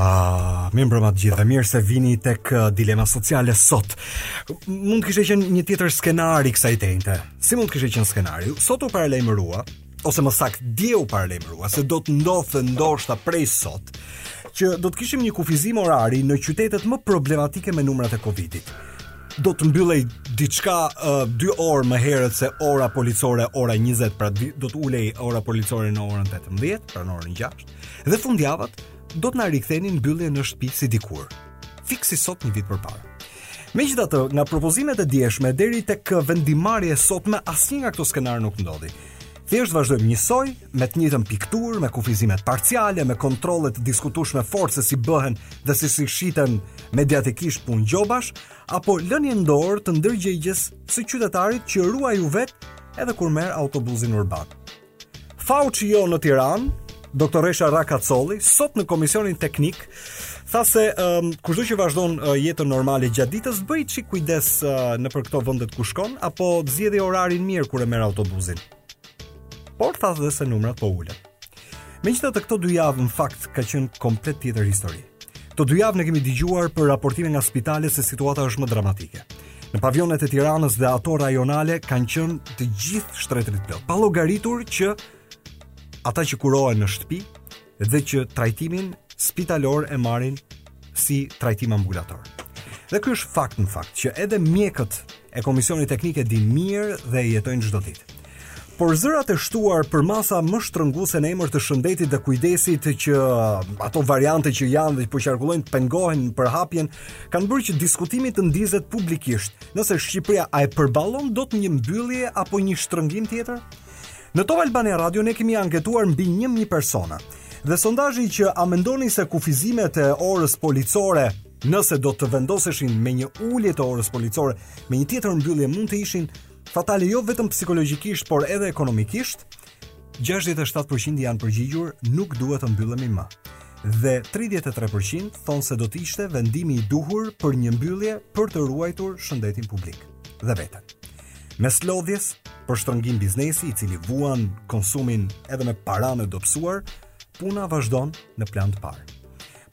Ah, mirë mbrëma të gjithëve dhe mirë se vini tek uh, dilema sociale sot. Mund të kishte qenë një tjetër skenar i kësaj tente. Si mund të kishte qenë skenari? Sot u paralajmërua ose më saktë dje u paralajmërua se do të ndodhte ndoshta prej sot që do të kishim një kufizim orari në qytetet më problematike me numrat e Covidit. Do të mbyllej diçka 2 uh, orë më herët se ora policore ora 20, pra do të ulej ora policore në orën 18, pra në orën 6 Dhe fundjavat do të na rikthenin mbyllje në shtëpi si dikur. Fiks si sot një vit përpara. Megjithatë, nga propozimet e djeshme deri tek vendimmarrja e sotme, asnjë nga këto skenare nuk ndodhi. Thjesht vazhdojmë njësoj me të njëjtën pikturë, me kufizimet parciale, me kontrolle të diskutueshme se si bëhen dhe si si shiten mediatikisht punë gjobash, apo lënie në dorë të ndërgjegjes së qytetarit që ruaju vetë edhe kur merr autobusin urban. Fauçi jonë në Tiranë, doktoresha Rakacolli, sot në komisionin teknik, tha se um, kushdo që vazhdon uh, jetën normale gjatë ditës, bëj çik kujdes uh, nëpër këto vendet ku shkon apo zgjidhe orarin mirë kur e merr autobuzin. Por tha dhe se numrat po ulen. Megjithatë këto dy javë në fakt ka qenë komplet tjetër histori. Këto dy javë ne kemi dëgjuar për raportime nga spitalet se situata është më dramatike. Në pavionet e Tiranës dhe ato rajonale kanë qenë të gjithë shtretërit plot, pa llogaritur që ata që kurohen në shtëpi dhe që trajtimin spitalor e marrin si trajtim ambulator. Dhe ky është fakt në fakt që edhe mjekët e Komisionit Teknik e dinë mirë dhe e jetojnë çdo ditë. Por zërat e shtuar për masa më shtrënguese në emër të shëndetit dhe kujdesit që uh, ato variante që janë dhe po qarkullojnë të pengohen përhapjen, kanë bërë që diskutimi të ndizet publikisht. Nëse Shqipëria a e përballon dot një mbyllje apo një shtrëngim tjetër? Në Top Albania Radio ne kemi anketuar mbi 1000 persona. Dhe sondazhi që a mendoni se kufizimet e orës policore Nëse do të vendoseshin me një ulje të orës policore, me një tjetër mbyllje mund të ishin fatale jo vetëm psikologjikisht, por edhe ekonomikisht. 67% janë përgjigjur nuk duhet të mbyllemi më. Dhe 33% thonë se do të ishte vendimi i duhur për një mbyllje për të ruajtur shëndetin publik dhe veten. Mes lodhjes për shtrëngim biznesi i cili vuan konsumin edhe me paranë e dobësuar, Puna vazhdon në plan të parë.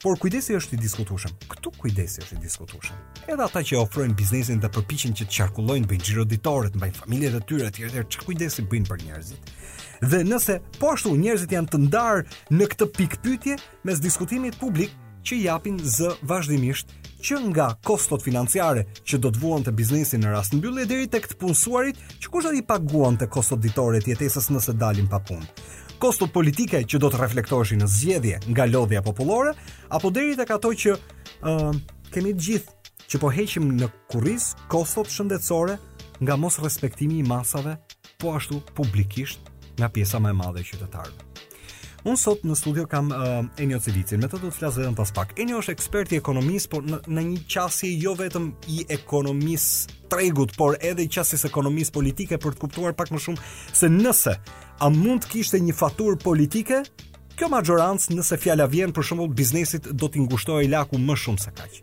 Por kujdesi është i diskutueshëm. Këtu kujdesi është i diskutueshëm. Edhe ata që ofrojnë biznesin dhe përpiqen që të qarkullojnë bëjnë xhiro ditore, të mbajnë familjet e tyre etj, etj, çfarë kujdesi bëjnë për njerëzit. Dhe nëse po ashtu njerëzit janë të ndarë në këtë pikëpyetje mes diskutimit publik që japin zë vazhdimisht që nga kostot financiare që do të vuante biznesi në rast mbyllje deri tek të punësuarit që kush do t'i paguante kostot ditore të jetesës nëse dalin pa punë. kostot politike që do të reflektoheshin në zgjedhje nga lodhja popullore, apo deri tek ato që ë uh, kemi të gjithë që po heqim në kurriz kostot shëndetësore nga mosrespektimi i masave po ashtu publikisht nga pjesa më e madhe e qytetarëve. Unë sot në studio kam uh, Enio Civicin, me të do të flas vetëm pas pak. Enio është ekspert i ekonomisë, por në, në një qasje jo vetëm i ekonomisë tregut, por edhe i qasjes ekonomisë politike për të kuptuar pak më shumë se nëse A mund të kishte një faturë politike kjo maxhorancë nëse fjala vjen për shembull biznesit do t'i ngushtohej laku më shumë se kaq.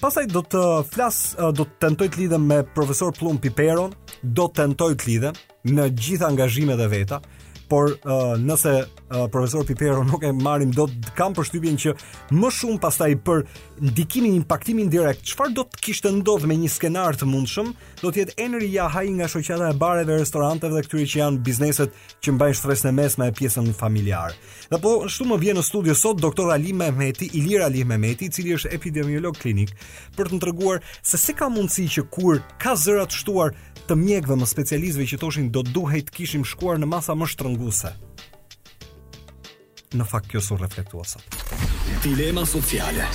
Pastaj do të flas, do të tentoj të lidhem me profesor Pëllumb Piperon, do të tentoj të lidhem në gjithë angazhimet e veta, por uh, nëse uh, profesor Pipero nuk e marrim do të kam përshtypjen që më shumë pastaj për ndikimin impaktimin direkt çfarë do të kishte ndodhur me një skenar të mundshëm do të jetë Enri Jahaj nga shoqata e bareve, restoranteve dhe këtyre që janë bizneset që mbajnë shtresën e mesme e pjesën familjare. Dhe po ashtu më vjen në studio sot doktor Alimehmeti, Ilir Alimehmeti, i cili është epidemiolog klinik, për të treguar se si ka mundësi që kur ka zëra të shtuar të mjekëve më specialistëve që thoshin do duhej të kishim shkuar në masa më shtrënguese. Në fakt kjo s'u reflektua sot. Dilema sociale.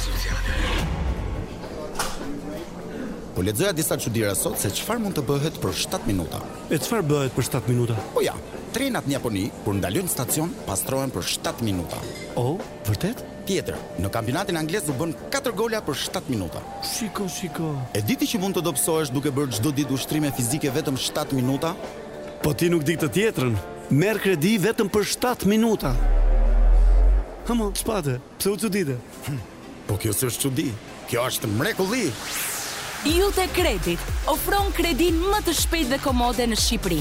Po lexoja disa çudira sot se çfarë mund të bëhet për 7 minuta. E çfarë bëhet për 7 minuta? Po ja, trenat në Japoni kur ndalojnë në stacion pastrohen për 7 minuta. Oh, vërtet? Tjetër, në kampionatin anglez u bënë 4 gola për 7 minuta. Shiko, shiko. E di ti që mund të dobësohesh duke bërë çdo ditë ushtrime fizike vetëm 7 minuta? Po ti nuk di këtë tjetrën? Merr kredi vetëm për shtatë minuta. Hë mo, ç'pate? Pse u çudite? Hm, po kjo s'është çudi, kjo është mrekulli! Iute Credit ofron kredinë më të shpejtë dhe komode në Shqipëri.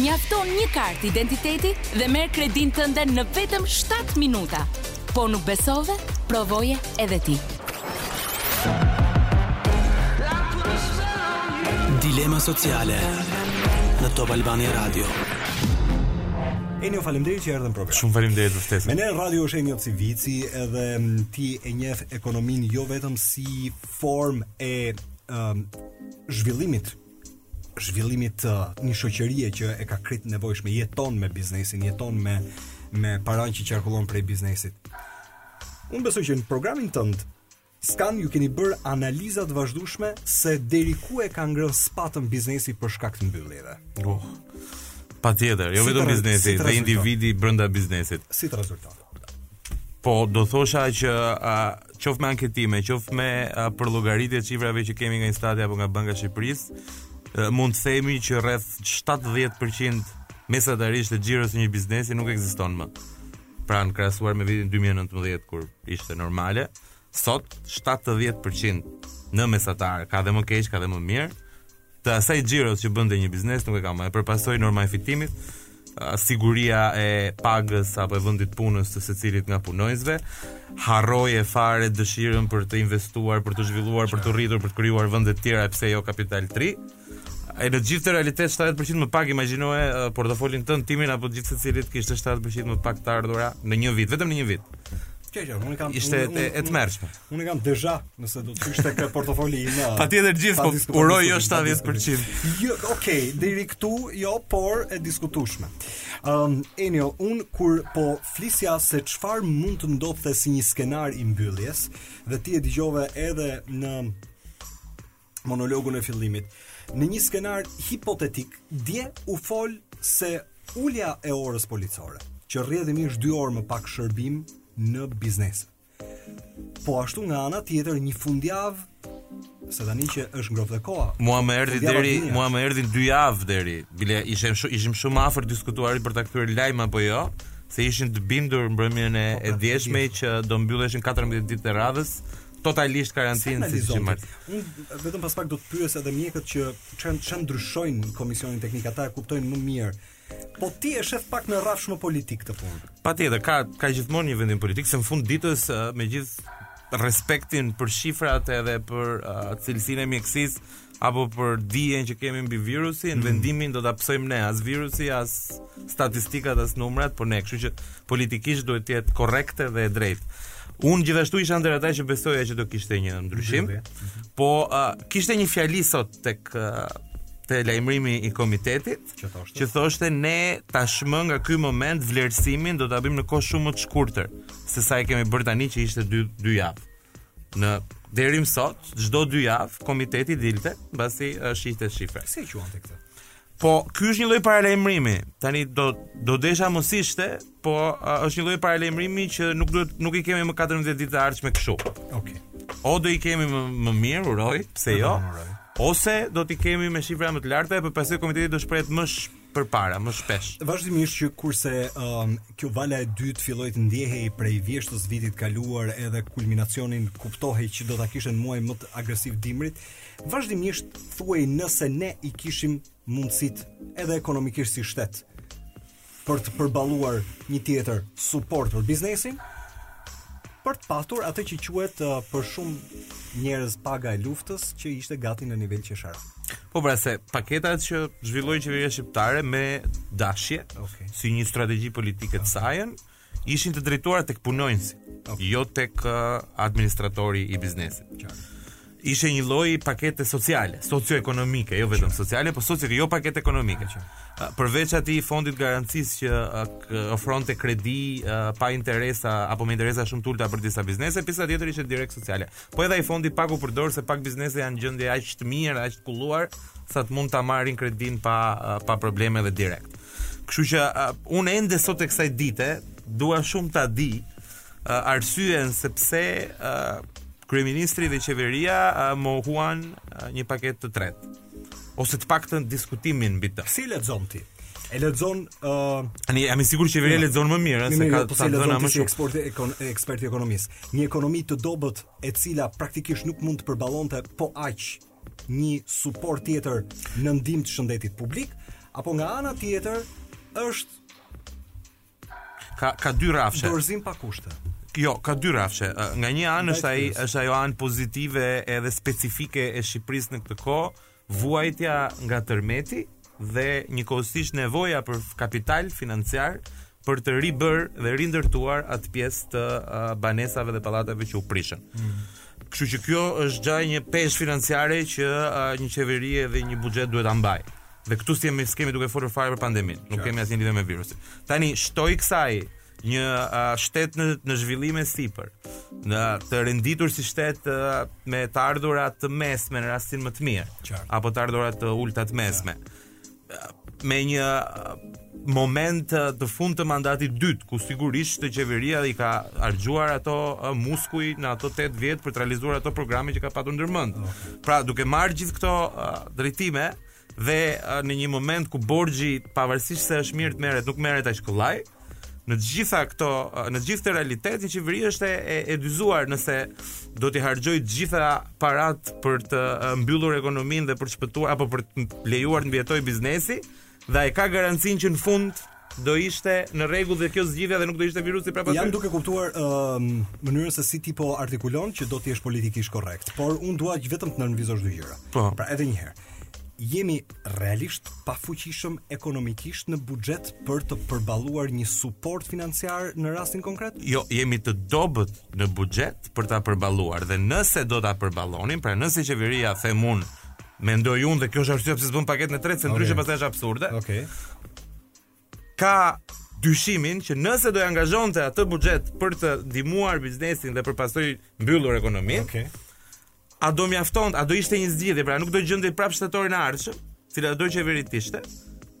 Mjafton një kartë identiteti dhe merr kredinë tënde në vetëm shtatë minuta. Po nuk besove, provoje edhe ti. Dilema sociale në Top Albania Radio. Enio faleminderit që erdhe në program. Shumë faleminderit për ftesën. Me ne në radio është Enio Civici edhe ti e njeh ekonominë jo vetëm si formë e um, zhvillimit zhvillimit të një shoqërie që e ka krejt të nevojshme, jeton me biznesin, jeton me me paranë që qarkullon prej biznesit. Unë besoj që në programin tënd në Scan ju keni bërë analiza të vazhdueshme se deri ku e ka ngrënë spatën biznesi për shkak të mbylljeve. Oh. Patjetër, jo si vetëm biznesi, si dhe individi brenda biznesit. Si t'ju rezulton. Po, do thosha që a, qoftë me anketime, qoftë me a, përllogaritje e shifrave që kemi nga INSTAT-i apo nga Banka e Shqipërisë, mund të themi që rreth 70% mesatarisht e xhiros së një biznesi nuk ekziston më. Pra në krahasuar me vitin 2019 kur ishte normale, sot 70 për qind në mesatar ka dhe më keq ka dhe më mirë të asaj xhiros që bënte një biznes nuk e ka më e për pasojë norma e fitimit siguria e pagës apo e vendit punës të secilit nga punonjësve harroje fare dëshirën për të investuar për të zhvilluar për të rritur për të krijuar vende të tjera pse jo kapital 3 E në gjithë këtë realitet 70% më pak imagjinoje uh, portofolin tënd timin apo gjithë secilit që kishte 70% më pak të ardhura në një vit, vetëm në një vit. Kjo që unë kam ishte unë, e tmerrshme. Unë kam deja, nëse do të ishte ky portofoli im. Uh, Patjetër gjithë po uroj jo 70%. Jo, okay, deri këtu jo, por e diskutueshme. Ëm um, Enio, unë kur po flisja se çfarë mund të ndodhte si një skenar i mbylljes dhe ti e dëgjove edhe në monologun e fillimit. Në një skenar hipotetik, dje u fol se ulja e orës policore, që rrjedhimisht 2 orë më pak shërbim në biznes. Po ashtu nga ana tjetër një fundjavë se tani që është ngrohtë koha. Mua më erdhi deri, mua më erdhin 2 javë deri. Bile ishim shumë ishim shumë afër diskutuar për ta kthyer lajm apo jo, se ishin të bindur mbrëmjen e, e djeshme që do mbylleshin 14 ditët e radhës totalisht karantinë si çdo mart. Unë vetëm pas pak do të pyes edhe mjekët që ça ça ndryshojnë komisionin teknik, ata e kuptojnë më mirë. Po ti e shef pak në rrafsh më politik këtë punë. Patjetër, ka ka gjithmonë një vendim politik se në fund ditës me gjithë respektin për shifrat edhe për uh, cilësinë e mjekësisë apo për dijen që kemi mbi virusin, mm. vendimin do ta pësojmë ne, as virusi, as statistikat, as numrat, por ne, kështu që politikisht duhet të jetë korrekte dhe e drejtë. Unë gjithashtu isha ndër ata që besoja që do kishte një ndryshim. Po uh, kishte një fjali sot tek uh, te lajmërimi i komitetit që thoshte që thoshte ne tashmë nga ky moment vlerësimin do ta bëjmë në kohë shumë më të shkurtër se sa e kemi bërë tani që ishte 2 2 javë. në deri më sot, çdo dy javë komiteti dilte, mbasi shihte shifrat. Si e quante këtë? Po, ky është një lloj paralajmërimi. Tani do do desha mos ishte, po a, është një lloj paralajmërimi që nuk duhet nuk i kemi më 14 ditët e ardhshme kështu. Okej. Okay. O do i kemi më, më mirë, uroj, pse jo? Ose do t'i kemi me shifra më të larta, por pastaj komiteti do shprehet më sh, përpara më shpesh. Vazhdimisht që kurse um, kjo vala e dytë filloi të ndjehej prej vjeshtës vitit kaluar edhe kulminacionin kuptohej që do ta kishte në muajt më agresiv të dimrit, vazhdimisht thuhej nëse ne i kishim mundësitë edhe ekonomikisht si shtet për të përballuar një tjetër suport për biznesin, për të patur atë që quhet uh, për shumë njerëz paga e luftës që ishte gati në nivel qesharak. Po pra se paketat që zhvilloi qeveria shqiptare me dashje, okay. si një strategji politike të sajën, ishin të drejtuara tek punonjësi, okay. jo tek uh, administratori i biznesit. Qartë. Ishte një lloj pakete sociale, socioekonomike, jo vetëm sociale, por socio jo pakete ekonomike. Qartë. Uh, përveç atij fondit garancisë që uh, ofronte kredi uh, pa interesa apo me interesa shumë të ulta për disa biznese, pjesa tjetër ishte direkt sociale. Po edhe ai fondi pak u përdor se pak biznese janë gjendje aq të mirë, aq të kulluar, sa të mund ta marrin kredinë pa pa probleme dhe direkt. Kështu që uh, unë ende sot e kësaj dite dua shumë ta di uh, arsyen sepse uh, kryeministri dhe qeveria uh, mohuan uh, një paketë të tretë. ose të paktën diskutimin mbi të. Si e lexon ti? E lexon ë uh, ne jam i sigurt që Veri e lexon më mirë se ka po sa të dhëna më shumë ekspert ekon, ekspert i ekonomisë. Një ekonomi të dobët e cila praktikisht nuk mund të përballonte po aq një suport tjetër në ndihmë të shëndetit publik apo nga ana tjetër është ka ka dy rrafshe. Dorëzim pa kushte. Jo, ka dy rrafshe. Nga një anë është ai është ajo anë pozitive edhe specifike e Shqipërisë në këtë kohë, vuajtja nga tërmeti dhe njëkohësisht nevoja për kapital financiar për të ribërë dhe rindërtuar atë pjesë të banesave dhe pallateve që u prishën. Mm. Kështu që kjo është gjithnjë një peshë financiare që një qeveri dhe një buxhet duhet ta mbajë. Dhe këtu s'kemi s'kemi duke folur fare për pandeminë, nuk kemi asnjë lidhje me virusin. Tani shtoji kësaj një uh, shtet në në zhvillim e sipër, në të renditur si shtet uh, me të ardhura të mesme në rastin më të mirë, Qartë. apo të ardhura të ulta të mesme. Uh, Me një uh, moment uh, të fund të mandatit dytë, ku sigurisht që qeveria i ka harxhuar ato uh, muskuj në ato 8 vjet për të realizuar ato programe që ka patur ndërmend. Pra, duke marrë gjithë këto uh, drejtime, dhe në një moment ku borxhi pavarësisht se është mirë të merret, nuk merret aq kollaj. Në të gjitha këto, në të gjithë këtë realitet një qeveri është e, e dyzuar nëse do t'i harxhojë të gjitha paratë për të mbyllur ekonominë dhe për të shpëtuar apo për të lejuar të mbijetojë biznesi, dhe a e ka garancinë që në fund do ishte në rregull dhe kjo zgjidhje dhe nuk do ishte virusi prapa Jam duke kuptuar ë uh, mënyrën se si ti po artikulon që do të jesh politikisht korrekt, por unë dua që vetëm të nënvizosh dy gjëra. Po. Pra edhe një herë. Jemi realisht pafuqishëm ekonomikisht në buxhet për të përballuar një suport financiar në rastin konkret? Jo, jemi të dobët në buxhet për ta përballuar dhe nëse do ta përballonim, pra nëse qeveria themun Mendoj unë dhe kjo është arsyeja pse s'bën paketën e tretë, se ndryshe okay. pastaj është absurde. Okej. Okay. Ka dyshimin që nëse do e angazhonte atë buxhet për të ndihmuar biznesin dhe për pasojë mbyllur ekonominë. Okej. Okay. A do mjaftonte, a do ishte një zgjidhje, pra nuk do gjendej prapë shtatorin e ardhshëm, cilado qeveri të ishte,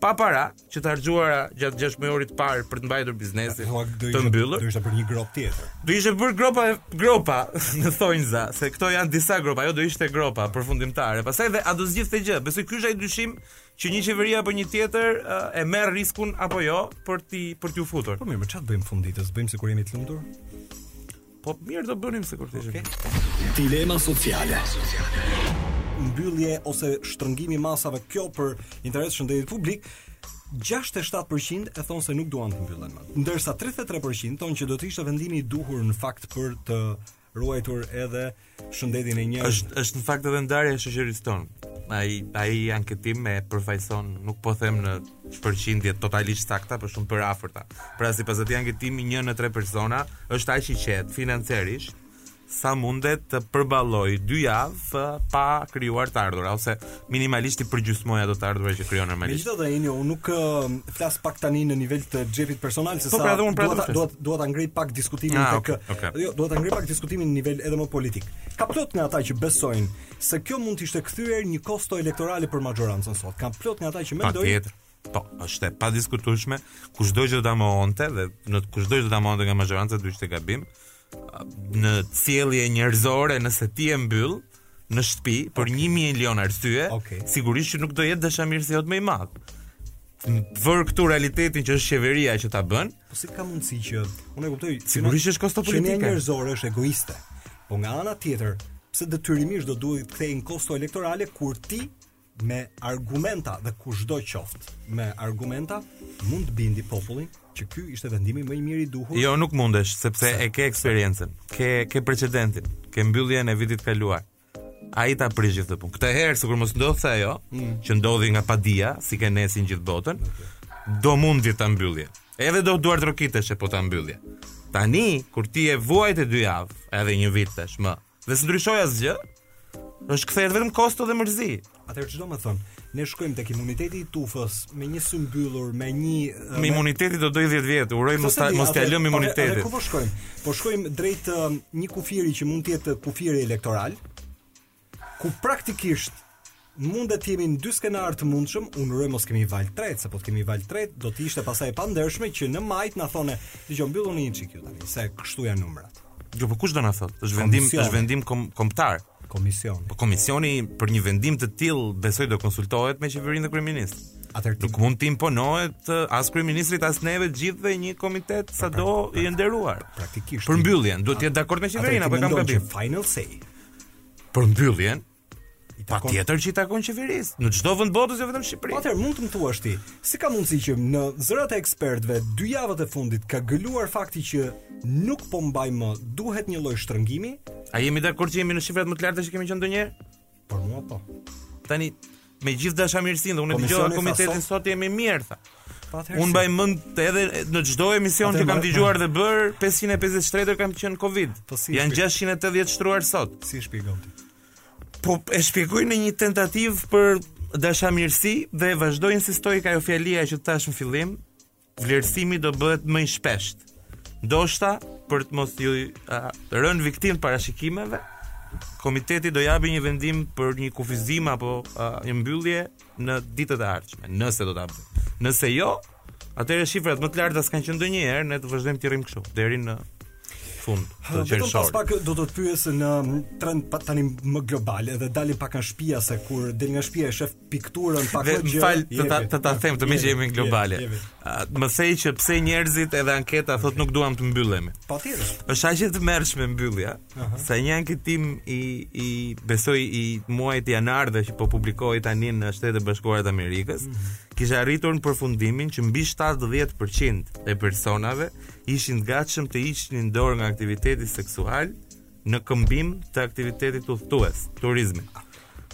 pa para, që të harxhuara gjatë 6 mujorit të parë për të mbajtur biznesin Hua, do të ishte- të mbyllur. Do ishte bërë një gropë tjetër. Do ishte bërë gropa gropa në thonjza, se këto janë disa gropa, ajo do ishte gropa përfundimtare. Pastaj dhe a do zgjidhte gjë? Besoj ky është ai dyshim që një qeveri apo një tjetër eh, e merr riskun apo jo për ti për t'iu futur. Po mirë, po çfarë bëjmë fund të ditës? Bëjmë sikur jemi të lumtur? Po mirë do bënim sikur të ishim. Dilema sociale. Mbyllje ose shtrëngimi i masave kjo për interes të shëndetit publik. 67% e thonë se nuk duan të mbyllen më. Ndërsa 33% thonë që do të ishte vendimi i duhur në fakt për të ruajtur edhe shëndetin e njerëzve. Është është në fakt edhe ndarja e shoqërisë tonë. Ai ai anketim e përfaqëson, nuk po them në përqindje totalisht sakta, por shumë përafërta. Pra sipas atij anketimi 1 në 3 persona është aq i qetë financiarisht sa mundet të përballojë dy javë pa krijuar të ardhura ose minimalisht i përgjysmojë ato të ardhura që krijon normalisht. Megjithatë Enio, unë nuk uh, flas pak tani në nivel të xhepit personal, se po, sa pra, pra, dua dua dua ta ngre pak diskutimin ah, tek okay, okay. jo, dua ta ngre pak diskutimin në nivel edhe më politik. Ka plot nga ata që besojnë se kjo mund të ishte kthyer një kosto elektorale për maxhorancën sot. Ka plot nga ata që mendojnë pa Po, është e padiskutueshme, kushdo që do ta mohonte dhe në kushdo që do ta mohonte nga maxhoranca do ishte gabim. në qenie njerëzore nëse ti e mbyll në shtëpi për okay. 1 milion arsye, okay. sigurisht që nuk do jetë dashamirësi yt më i madh. Vër këtu realitetin që është qeveria që ta bën. Po si ka mundësi që unë e kuptoj, sigurisht është kosto politike. Qenia njerëzore është egoiste. Po nga ana tjetër, pse detyrimisht do duhet të kthehet në kosto elektorale kur ti me argumenta dhe kushdo qoftë me argumenta mund të bindë popullin që ky ishte vendimi më i mirë i duhur. Jo, nuk mundesh sepse e ke eksperiencën, ke ke precedentin, ke mbylljen e vitit të kaluar. Ai ta prish gjithë këtë punë. Këtë herë sikur mos ndodhte ajo mm. që ndodhi nga padija, si ke nesër gjithë botën, okay. do mundje ta mbyllje. Edhe do duartrokiteshe po ta mbyllje. Tani kur ti e vuajte dy javë, edhe një vit tashmë, Dhe s'ndryshoi asgjë. Është kthehet vetëm kosto dhe mërzi. Atëherë ç'do me thënë, ne shkojmë tek imuniteti i tufës me një sy mbyllur, me një uh, me imunitet që do dojë 10 vjet. Uroj mos ta mos t'ia lëm imunitetin. Ku po shkojmë? Po shkojmë drejt uh, një kufiri që mund të jetë kufiri elektoral, ku praktikisht Mundet të jemi në dy skenarë të mundshëm, unë uroj mos kemi valë të tretë, se po të kemi valë të tretë, do të ishte pasaj e pandershme që në maj të na thonë, dëgjo mbylluni një çik ju tani, se kështu janë numrat. Jo, po kush do na thotë? Është vendim, Komisioni. është vendim kom, kombëtar. Komisioni. Po komisioni për një vendim të tillë besoj do konsultohet me qeverinë dhe kryeministrin. Atëherë Nuk mund të imponohet eh, as kryeministrit as neve të gjithëve një komitet sado i nderuar. Praktikisht. Për mbylljen, duhet të jetë dakord me qeverinë apo e kam gabim? Final say. Për mbylljen, I takon... Patjetër që i takon qeverisë. Në çdo vend të botës jo vetëm Shqipëri. Atëherë mund të më thuash ti, si ka mundësi që në zërat e ekspertëve dy javët e fundit ka gëluar fakti që nuk po mban më, duhet një lloj shtrëngimi? A jemi dakord që jemi në shifrat më të larta që kemi qenë ndonjëherë? Por mua po. Tani Me gjithë dashamirësinë, unë dëgjova komitetin sot jemi mirë tha. Po, unë mbaj mend edhe në çdo emision që kam dëgjuar dhe bërë 553 kanë qenë Covid. Po si janë 680 shtruar sot. Si e shpjegon ti? Po e shpjegoj në një tentativë për dashamirësi dhe vazhdoj insistoj te ajo fjalia që thashë në fillim, Vlerësimi do bëhet më i shpeshtë. Ndoshta për të mos u rënë viktimë parashikimeve, komiteti do japë një vendim për një kufizim apo a, një mbyllje në ditët e ardhshme, nëse do ta bëjë. Nëse jo, atëherë shifrat më të larta s'kanë qenë ndonjëherë, ne të vazhdojmë të rrimë kështu deri në fund të qershorit. Pas pak do të të pyes në trend pak tani më global edhe dalim pak nga shtëpia se kur del nga shtëpia e shef pikturën pak ndryshe. Fal, të ta të ta them meqë jemi në globale. Më the që pse njerëzit edhe anketa thotë nuk duam të mbyllemi. Patjetër. Është aq e tmerrshme mbyllja, sa një anketim i i besoj i muajit janar dhe që po publikohej tani në Shtetet e Bashkuara të Amerikës, mhm. kishte arritur në përfundimin që mbi 70% e personave ishin të gatshëm të hiqnin dorë nga aktiviteti seksual në këmbim të aktivitetit udhëtues, turizmit.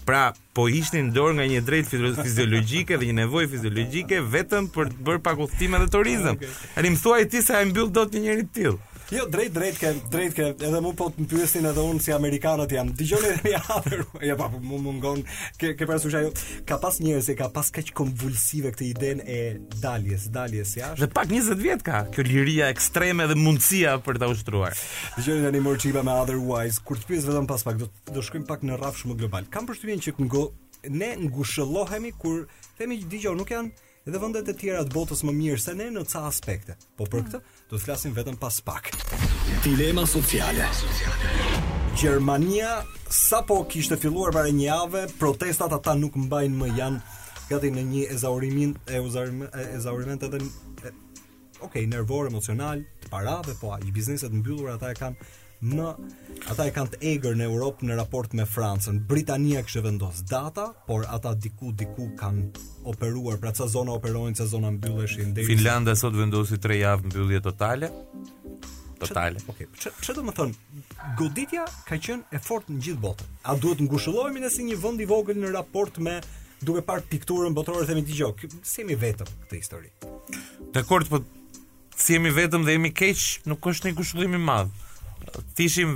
Pra, po hiqnin dorë nga një e drejtë fiziologjike dhe një nevojë fiziologjike vetëm për të bërë pak udhëtime dhe turizëm. Tani më thuaj ti se a e mbyll dot një njeri të tillë. Jo, drejtë, drejtë ke, drejtë ke, edhe mu po të më pyesin edhe unë si Amerikanët jam, dëgjoni edhe një herë, ja pa, po, mu mungon, ke, ke parasysh ajo, ka pas njerëz që e kanë pas kaq kompulsive këtë idenë e daljes, daljes jashtë. Dhe pak 20 vjet ka, kjo liria ekstreme dhe mundësia për ta ushtruar. Dëgjoni tani Morcheeba me otherwise, ku do të pyes vetëm pas pak, do të Do shkojmë pak në rrafsh më global. Kam përshtypjen që dëgjo ne ngushëllohemi kur themi që dëgjo, nuk janë edhe vendet e tjera të botës më mirë se ne në ca aspekte. Po për këtë do të flasim vetëm pas pak. Dilema sociale. Gjermania sapo kishte filluar para një jave, protestat ata nuk mbajnë më janë gati në një ezaurimin e ezaurimin edhe Ok, nervor, emocional, të parave, po bizneset mbyllur ata e kanë më ata e kanë të egër në Europë në raport me Francën. Britania kishte vendos data, por ata diku diku kanë operuar, pra ca zona operojnë, ca zona mbylleshin deri. Finlanda sot vendosi 3 javë mbyllje totale. Totale. Okej, okay. çfarë do të thotë? Goditja ka qenë e fortë në gjithë botën. A duhet të ngushëllohemi ne si një vend i vogël në raport me duke parë pikturën botërore themi dëgjo, s'jemi vetëm në këtë histori. Dakord, po s'jemi vetëm dhe jemi keq, nuk është një ngushëllim i madh. Të ishim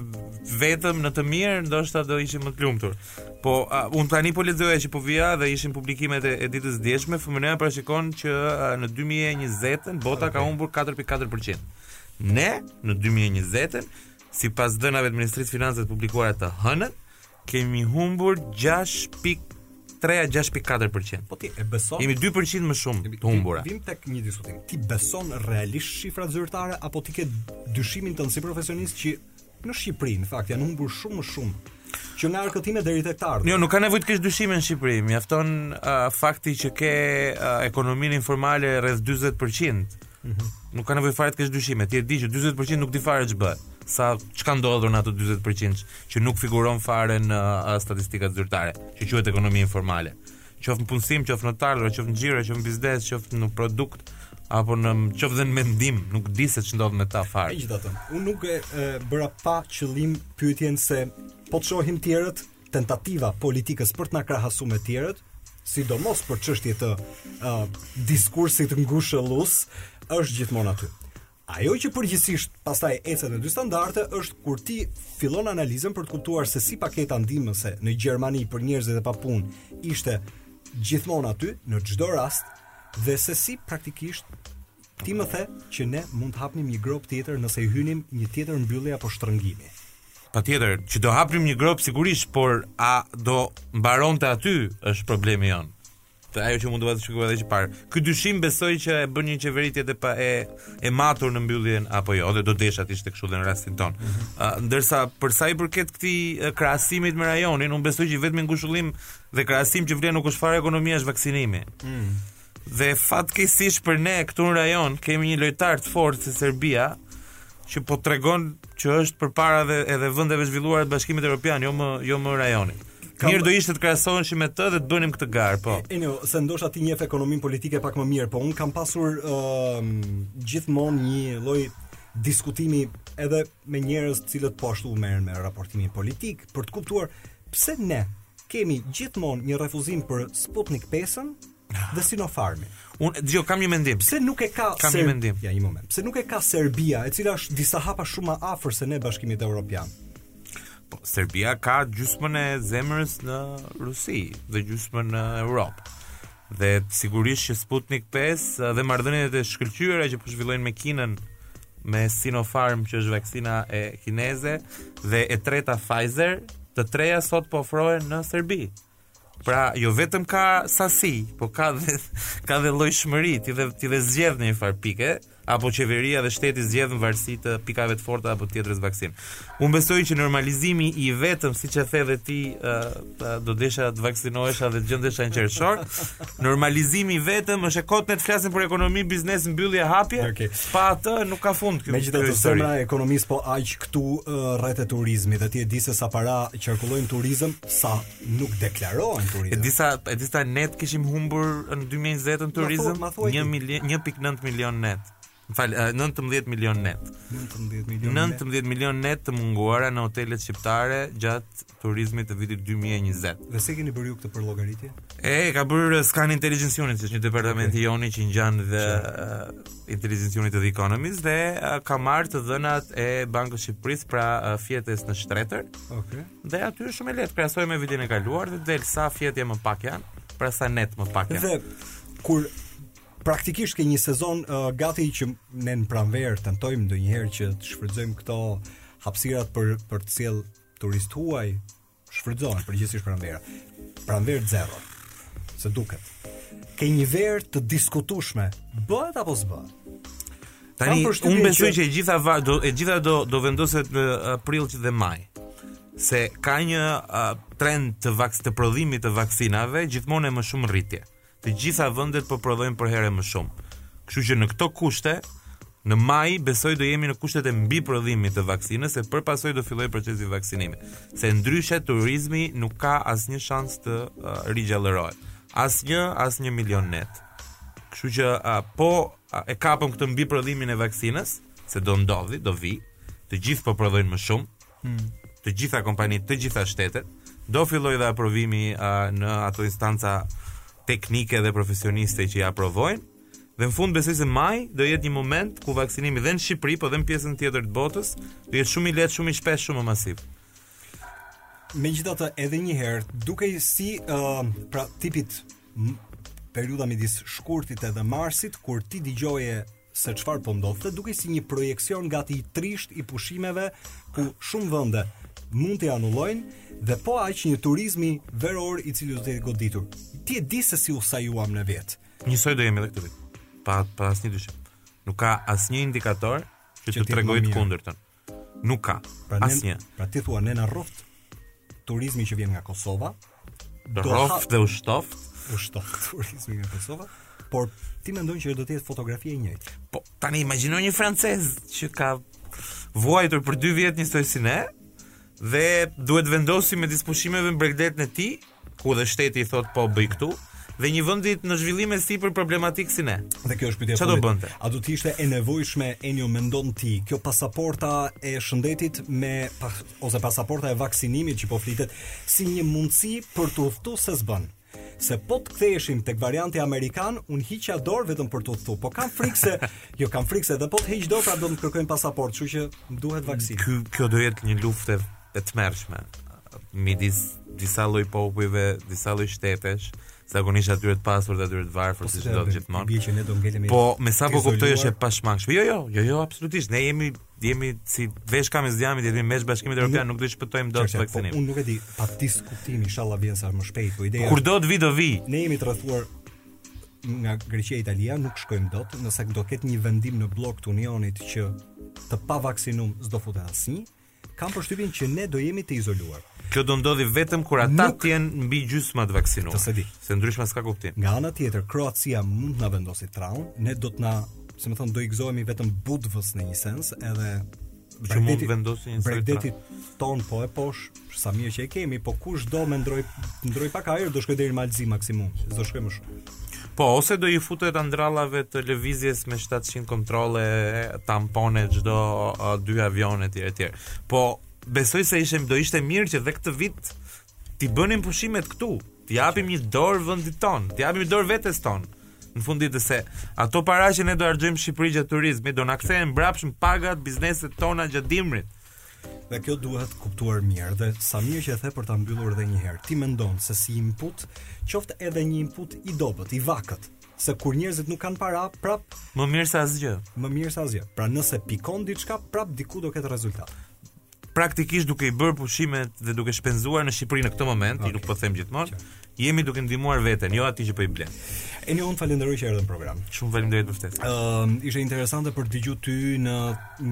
vetëm në të mirë, ndoshta do ishim më të lumtur. Po uh, unë tani po lexoja që po vija dhe ishin publikimet e, e ditës së djeshme, FMN-ja parashikon që uh, në 2020-ën bota ka humbur 4.4%. Ne në 2020-ën, sipas të dhënave të Ministrisë së Financave të publikuara të hënën, Kemi humbur 6.3 a 6.4%. Po ti e beson? Jemi 2% më shumë të humbura. Vijmë tek një diskutim. T'i beson realisht shifrat zyrtare apo ti e ke dyshimin tënd si profesionist që në Shqipëri në fakt janë humbur shumë më shumë që nga arkëtime deri tek të ardhurat. Jo, nuk ka nevojë të kesh dyshime në Shqipëri, mjafton uh, fakti që ke uh, ekonominë informale rreth 40%. Mhm. Nuk ka nevojë fare të kesh dyshime. Ti e di që 40% nuk di fare ç'bëhet. Se ç'ka ndodhur në ato 40% që nuk figuron fare në uh, statistikat zyrtare, që quhet ekonomi informale. Qoftë në punësim, qoftë në të ardhura, qoftë në xhiro, qoftë në biznes, qoftë në produkt apo qoftë dhe në mendim, nuk di se ç'ndodh me ta fare. Megjithatë, unë nuk e, e bëra pa qëllim pyetjen se po të shohim të tjerët tentativa e politikës për të na krahasu me të tjerët, sidomos për çështje të uh, diskursit ngushëllues, është gjithmonë aty. Ajo që përgjithësisht pastaj ecet me dy standarte është kur ti fillon analizën për të kuptuar se si paketa ndihmëse në Gjermani për njerëzit e papunë ishte gjithmonë aty në çdo rast dhe se si praktikisht ti më the që ne mund të hapnim një gropë tjetër nëse i hynim një tjetër mbyllje apo shtrëngimi. Patjetër, që do hapnim një gropë sigurisht, por a do mbaronte aty është problemi jonë. Të ajo që mund të vazhdoj shikoj edhe që parë. Ky dyshim besoj që e bën një qeveri tjetër e pa e e matur në mbylljen apo jo, dhe do desha të ishte kështu dhe në rastin tonë. Ë ndërsa për sa i përket këtij e, krahasimit me rajonin, unë besoj që i vetmi ngushëllim dhe krahasim që vlen nuk është fare ekonomia është vaksinimi. Dhe fatkeqësisht për ne këtu në rajon kemi një lojtar të fortë si Serbia, që po tregon që është përpara edhe edhe vendeve të zhvilluara të Bashkimit Evropian, jo më jo më rajonit. Kam... Mirë do ishte të krahasoheshim me të dhe të bënim këtë garë, po. E jo, se ndoshta ti njeh ekonominë politike pak më mirë, po unë kam pasur ë uh, gjithmonë një lloj diskutimi edhe me njerëz të cilët po ashtu merren me raportimin politik për të kuptuar pse ne kemi gjithmonë një refuzim për Sputnik 5-ën dhe Sinopharmin. Unë dëgjoj kam një mendim. Pse nuk e ka Kam një mendim. Ja një moment. Pse nuk e ka Serbia, e cila është disa hapa shumë më afër se ne Bashkimit Evropian? Po, Serbia ka gjysmën e zemrës në Rusi dhe gjysmën në Europë. Dhe sigurisht që Sputnik 5 dhe marrëdhëniet e shkëlqyera që po zhvillojnë me Kinën me Sinopharm që është vaksina kineze dhe e treta Pfizer, të treja sot po ofrohen në Serbi. Pra, jo vetëm ka sasi, po ka dhe ka dhe llojshmëri, ti dhe ti dhe zgjedh në njëfarë pike. apo qeveria dhe shteti zgjedh në varësi të pikave të forta apo të tjetrës vaksinë. Unë besoj që normalizimi i vetëm, siç e the dhe ti, uh, do desha të vaksinohesha dhe të gjendesha në qershor. Normalizimi i vetëm është e kotë ne të flasim për ekonomi, biznes, mbyllje, hapje. Okay. Pa atë nuk ka fund kjo. Megjithatë, zëra të ekonomisë po aq këtu uh, rreth e turizmit dhe ti e di se sa para qarkullojnë në turizëm, sa nuk deklarohen në turizëm. E di sa e di sa net kishim humbur në 2020-ën në turizëm, 1 milion 1.9 milion net. Fal, 19 milion net. 19 milion. 19 milion net të munguara në hotelet shqiptare gjatë turizmit të vitit 2020. Dhe si e keni bërë ju këtë përllogaritje? E ka bërë Scan Intelligence Unit, që është një departament okay. i joni që i ngjan dhe uh, Intelligence Unit të The Economist dhe uh, ka marrë të dhënat e Bankës së Shqipërisë pra uh, fjetjes në shtretër. Okej. Okay. Dhe aty është shumë e lehtë, krahaso me vitin e kaluar dhe del sa fjetje më pak janë, pra sa net më pak janë. Dhe kur praktikisht ke një sezon uh, gati që ne në pranverë tentojmë ndonjëherë që të shfrytëzojmë këto hapësirat për për të sjellë turistë të huaj, shfrytëzohet përgjithësisht pranvera. Pranverë zero. Siç duket. Ke një verë të diskutueshme, bëhet apo s'bëhet? Tani unë besoj që... që e gjitha va, do e gjitha do do vendoset në prill që dhe maj. Se ka një uh, trend të vaks të prodhimit të vaksinave gjithmonë e më shumë rritje. Të gjitha vendet po prodhojnë përherë e më shumë. Kështu që në këto kushte Në maj besoj do jemi në kushtet e mbiprodhimit të vaksinës e për pasojë do fillojë procesi i vaksinimit. Se ndryshe turizmi nuk ka asnjë shans të uh, rigjallërohet. Asnjë, as një milion net. Kështu që uh, po Ë, e kapëm këtë mbi prodhimin e vaksinës, se do ndodhi, do vi. Të gjithë po prodhojnë më shumë. Hmm. Të gjitha kompanitë, të gjitha shtetet do fillojë dhe aprovimi uh, në ato instanca teknike dhe profesioniste që i aprovojnë. Dhe në fund besoj se maji do jetë një moment ku vaksinimi dhe në Shqipëri, po dhe në pjesën tjetër të botës, do jetë shumë i lehtë, shumë i shpeshtë, shumë më masiv. Megjithatë, edhe një herë, dukej si ë uh, pra tipit periudha midis shkurtit edhe marsit kur ti dëgjoje se çfarë po ndodhte, dukej si një projeksion gati i trisht i pushimeve ku shumë vende mund t'i anullojnë dhe po aq një turizmi veror i cili do të jetë goditur. Ti e di se si u sajuam ne vjet. Njësoj do jemi edhe këtë vit. Pa pa asnjë dyshim. Nuk ka asnjë indikator që, që të tregojë të kundërtën. Nuk ka. Pra asnjë. Pra ti thua ne na rroft turizmi që vjen nga Kosova. Rroft dhe u shtoft. U shtoft turizmi nga Kosova. Por ti mendon që do të jetë fotografi e njëjtë. Po tani imagjino një francez që ka vuajtur për 2 vjet njësoj si ne dhe duhet vendosi midis pushimeve në bregdetin e tij ku dhe shteti i thot po bëj këtu dhe një vendi në zhvillim e sipër problematik si ne. Dhe kjo është pyetja. Çfarë do bënte? A do të ishte e nevojshme Enio mendon ti kjo pasaporta e shëndetit me pa, ose pasaporta e vaksinimit që po flitet si një mundësi për të udhëtuar se s'bën? se po të ktheheshim tek varianti amerikan, un hiqja dorë vetëm për të udhëtu. Po kam frikë se jo kam frikë se edhe po të hiq dorë pra do të kërkojnë pasaport, kështu që më duhet vaksinë. Kjo kjo do jetë një luftë e tmerrshme midis disa lloj popujve, disa lloj shtetesh, zakonisht atyre të pasur dhe atyre të varfër po, siç do gjithmonë. Bie që ne do ngelemi. Po, me sa po kuptoj është e pashmangshme. Jo, jo, jo, jo, absolutisht. Ne jemi jemi si veshka mes dhjamit dhe mes Bashkimit evropian nuk do të shpëtojmë dot pa vaksinim. Po, unë nuk e di, pa diskutim inshallah vjen sa më shpejt, po ideja. Kur do të vi do vi. Ne jemi të rrethuar nga Greqia e Italia nuk shkojmë dot, nëse do ketë një vendim në blok të unionit që të pavaksinum s'do futet asnjë, Kam përshtypjen që ne do jemi të izoluar. Kjo do ndodhi vetëm kur ata të jenë mbi gjysma të vaksinuar. S'e di. Se ndryshe s'ka kuptim. Nga ana tjetër, Kroacia mund të na vendosë traun, ne do të na, si me thon, do i gëzohemi vetëm Budvës në një sens, edhe që mund të vendosin një bregdeti ton po e poshtë sa mirë që e kemi po kush do me ndroj ndroj pak ajër do shkoj deri në Mal të Zi maksimum do shkoj më shumë Po, ose do i futet andrallave të lëvizjes me 700 kontrole, tampone çdo dy avione etj etj. Po, besoj se ishte do ishte mirë që dhe këtë vit t'i bënim pushimet këtu, t'i japim një dorë vendit ton, t'i japim një dorë vetes ton. Në fund ditës se ato para që ne do harxojmë Shqipëri gjatë turizmit do na kthehen mbrapsht pagat, bizneset tona gjatë dimrit. Dhe kjo duhet kuptuar mirë dhe sa mirë që e the për ta mbyllur edhe një herë. Ti mendon se si input, qoftë edhe një input i dobët, i vakët, se kur njerëzit nuk kanë para, prapë më mirë se asgjë. Më mirë se asgjë. Pra nëse pikon diçka, prapë diku do ketë rezultat. Praktikisht duke i bërë pushimet dhe duke shpenzuar në Shqipëri në këtë moment, okay, nuk po them gjithmonë, jemi duke ndihmuar veten, jo atë që po i blen. Unë të falenderoj që erdhe në program. Shumë faleminderit për ftesën. Ëm, uh, ishte interesante për të dëgjuar ty në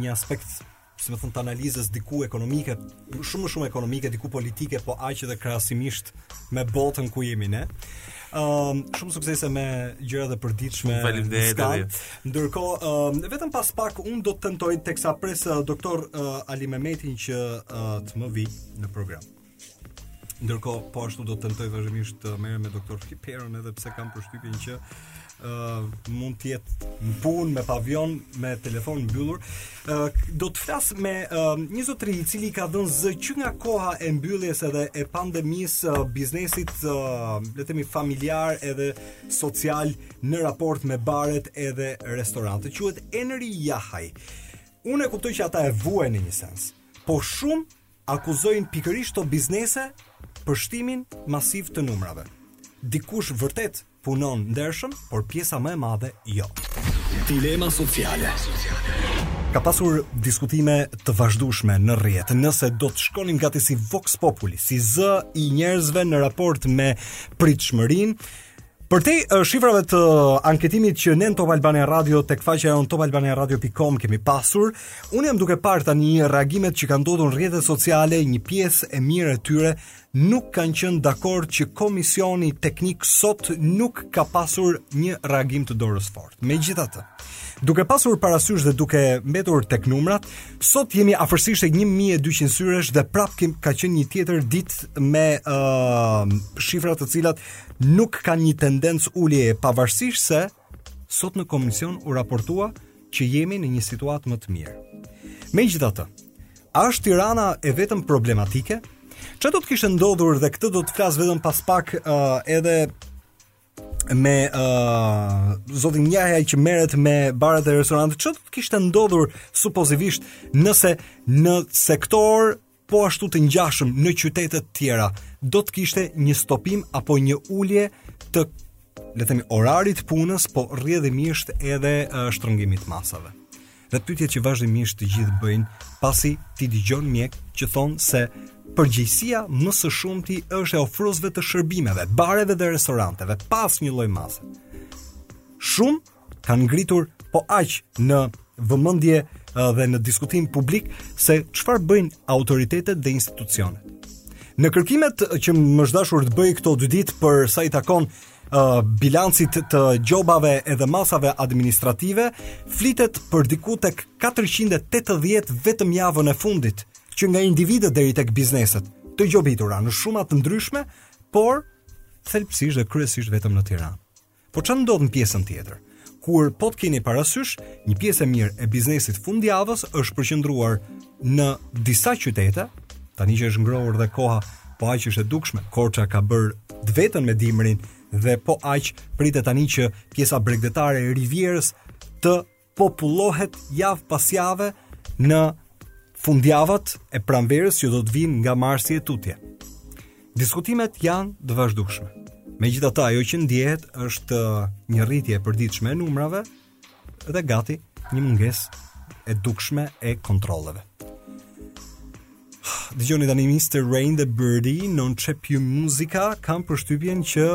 një aspekt si me thënë, të analizës diku ekonomike, shumë më shumë ekonomike, diku politike, po aq edhe krahasimisht me botën ku jemi ne. Um, shumë suksese me gjërat e përditshme. Faleminderit. Ndërkohë, um, vetëm pas pak unë do të tentoj teksa pres uh, doktor uh, Ali Mehmetin që uh, të më vijë në program. Ndërkohë, po ashtu do të tentoj vazhdimisht të merrem me doktor Piperon edhe pse kam përshtypjen që ë uh, mund të jetë në punë në pavijon me telefon të mbyllur. ë uh, do të flas me uh, një zotëri i cili ka dhënë zë që nga koha e mbylljes edhe e pandemisë uh, biznesit uh, le të themi familjar edhe social në raport me baret edhe restorantet. Quhet Enri Jahaj. Unë e kuptoj që ata e vuajnë në një sens, po shumë akuzojnë pikërisht këto biznese për shtimin masiv të numrave. Dikush vërtet punon ndershëm, por pjesa më e madhe jo. Dilema sociale. Ka pasur diskutime të vazhdueshme në rrjet, nëse do të shkonim gati si Vox Populi, si zë i njerëzve në raport me pritshmërinë, Përtej uh, shifrave të anketimit që ne në Top Albania Radio tek faqja jonë topalbaniaradio.com kemi pasur, unë jam duke parë tani reagimet që kanë ndodhur në rrjetet sociale, një pjesë e mirë e tyre nuk kanë qenë dakord që komisioni teknik sot nuk ka pasur një reagim të dorës së fortë. Megjithatë, duke pasur parasysh dhe duke mbetur tek numrat, sot jemi afërsisht te 1200 syresh dhe prapë ka qenë një tjetër ditë me uh, shifra të cilat nuk kanë një tendencë uljeje pavarësisht se sot në komision u raportua që jemi në një situatë më të mirë. Megjithatë, a është Tirana e vetmja problematike? Çfarë do të kishte ndodhur dhe këtë do të flas vetëm pas pak uh, edhe me uh, zotin Jahaj që merret me baret e restorantet, ça do të kishte ndodhur supozivisht nëse në sektor po ashtu të ngjashëm në qytete të tjera, do të kishte një stopim apo një ulje të le themi orarit të punës, po rrjedhimisht edhe shtrëngimit të masave. Dhe pyetjet që vazhdimisht të gjithë bëjnë, pasi ti dëgjon mjekë që thonë se përgjegjësia më së shumti është e ofruesve të shërbimeve, bareve dhe restoranteve, pa asnjë lloj mase. Shumë kanë ngritur po aq në vëmendje dhe në diskutim publik se çfarë bëjnë autoritetet dhe institucionet. Në kërkimet që më është dashur të bëj këto dy ditë për sa i takon uh, bilancit të gjobave edhe masave administrative, flitet për diku tek 480 vetëm javën e fundit, që nga individët deri tek bizneset, të gjobitura në shuma të ndryshme, por thelbësisht dhe kryesisht vetëm në Tiranë. Po ça ndodh në pjesën tjetër? Kur po të keni parasysh, një pjesë e mirë e biznesit fundjavës është përqendruar në disa qytete, tani që është ngrohur dhe koha po aq është e dukshme. Korça ka bër të vetën me dimrin dhe po aq pritet tani që pjesa bregdetare e Rivierës të popullohet javë pas jave në fundjavat e pranverës që do të vinë nga marsi e tutje. Diskutimet janë të vazhdueshme. Megjithatë, ajo që ndjehet është uh, një rritje e përditshme e numrave dhe gati një mungesë e dukshme e kontrolleve. Dëgjoni tani Mr. Rain dhe Birdy, Non c'è più musica, kam përshtypjen që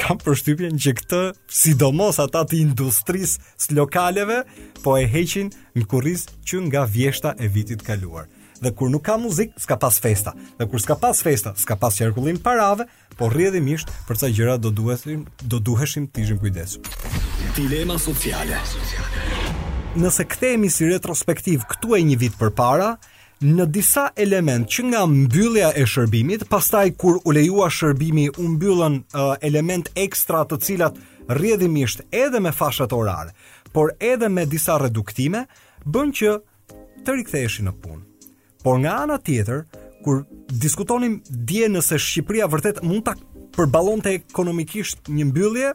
kam përshtypjen që këtë sidomos ata të industrisë së lokaleve po e heqin në kurriz që nga vjeshta e vitit të kaluar. Dhe kur nuk ka muzik, s'ka pas festa. Dhe kur s'ka pas festa, s'ka pas qarkullim parash, po rrjedhimisht për ca gjëra do duheshim do duheshim të ishim kujdesur. Dilema sociale. Nëse kthehemi si retrospektiv këtu e një vit përpara, Në disa element që nga mbyllja e shërbimit, pastaj kur u lejua shërbimi u mbyllën uh, element ekstra të cilat rrjedhimisht edhe me fashat orare, por edhe me disa reduktime, bën që të riktheheshin në punë. Por nga ana tjetër, kur diskutonim dje nëse Shqipëria vërtet mund ta përballonte ekonomikisht një mbyllje,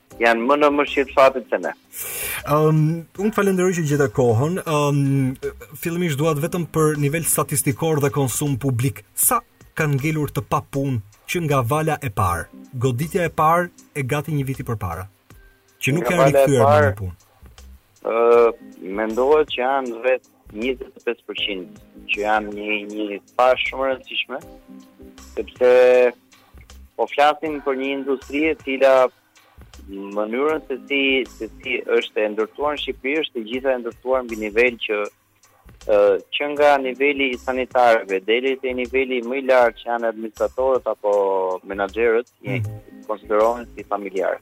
janë më në mëshirë të fatit se ne. Um, të falenderoj që gjete kohën, um, fillimisht dua vetëm për nivel statistikor dhe konsum publik, sa kanë ngelur të papunë që nga vala e parë, goditja e parë e gati një viti përpara, që nuk janë rikthyer në punë. Uh, mendohet që janë vetëm njëzet e pesë për qind që janë një një fashë shumë e rëndësishme sepse po flasim për një industri e cila mënyrën se si se si është e ndërtuar në Shqipëri është e gjitha e ndërtuar mbi nivel që ë që nga niveli i sanitarëve deri te niveli më i lartë që janë administratorët apo menaxherët mm. konsiderohen si familjarë.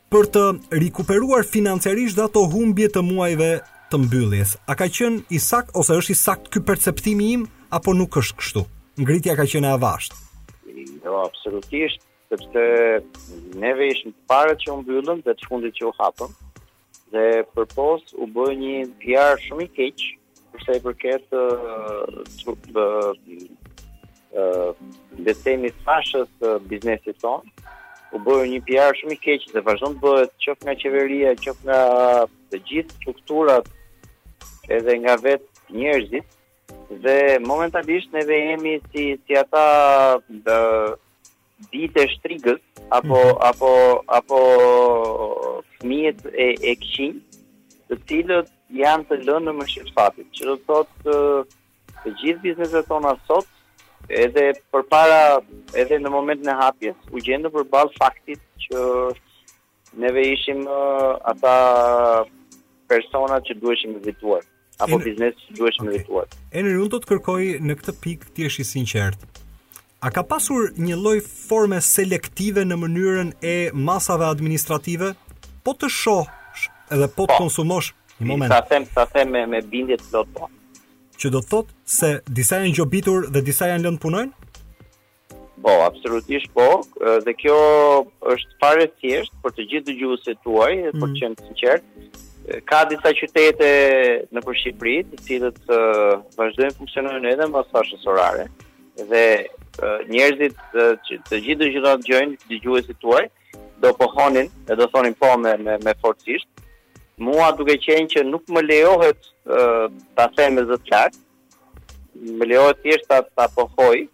për të rikuperuar financiarisht dhe ato humbje të muajve të mbylljes. A ka qenë i sakt ose është i sakt ky perceptimi im apo nuk është kështu? Ngritja ka qenë e avashtë. Jo, absolutisht, sepse neve ishim të parët që u mbyllëm dhe të fundit që u hapëm. Dhe përpos u bë një PR shumë i keq Për sa i përket ë ë le të themi fashës të biznesit tonë, u bë një PR shumë i keq dhe vazhdon të bëhet qoftë nga qeveria, qoftë nga të gjithë strukturat edhe nga vetë njerëzit dhe momentalisht neve jemi si si ata bijtë e shtrigës apo mm -hmm. apo apo fëmijët e e këqij, të cilët janë të lënë në mëshirë të fatit, që do të thotë të, të gjithë bizneset tona sot edhe përpara edhe në momentin e hapjes u gjendën përballë faktit që Neve ishim uh, ata persona që duheshim evituar apo biznes që duheshim evituar. Enri, unë do të kërkoj në këtë pikë të jesh i sinqertë. A ka pasur një lloj forme selektive në mënyrën e masave administrative? Po të shohsh edhe po të po. konsumosh, një moment. Ta them, ta them me me bindje të plotë. Po. Që do të thotë se disa janë gjobitur dhe disa janë lënë punojnë? Po, absolutisht po, dhe kjo është fare thjeshtë për të gjithë dëgjuesit tuaj, mm. për të mm. qenë i sinqertë. Ka disa qytete nëpër Shqipëri, të cilat uh, vazhdojnë funksionojnë edhe mbas fashës orare dhe uh, njerëzit uh, që të gjithë dëgjuesit dëgjojnë dëgjuesit tuaj, do pohonin e do thonin po me me, me forcisht. Mua duke qenë që nuk më lejohet uh, ta them me zë të lartë, Më lejohet thjesht ta ta pohoj.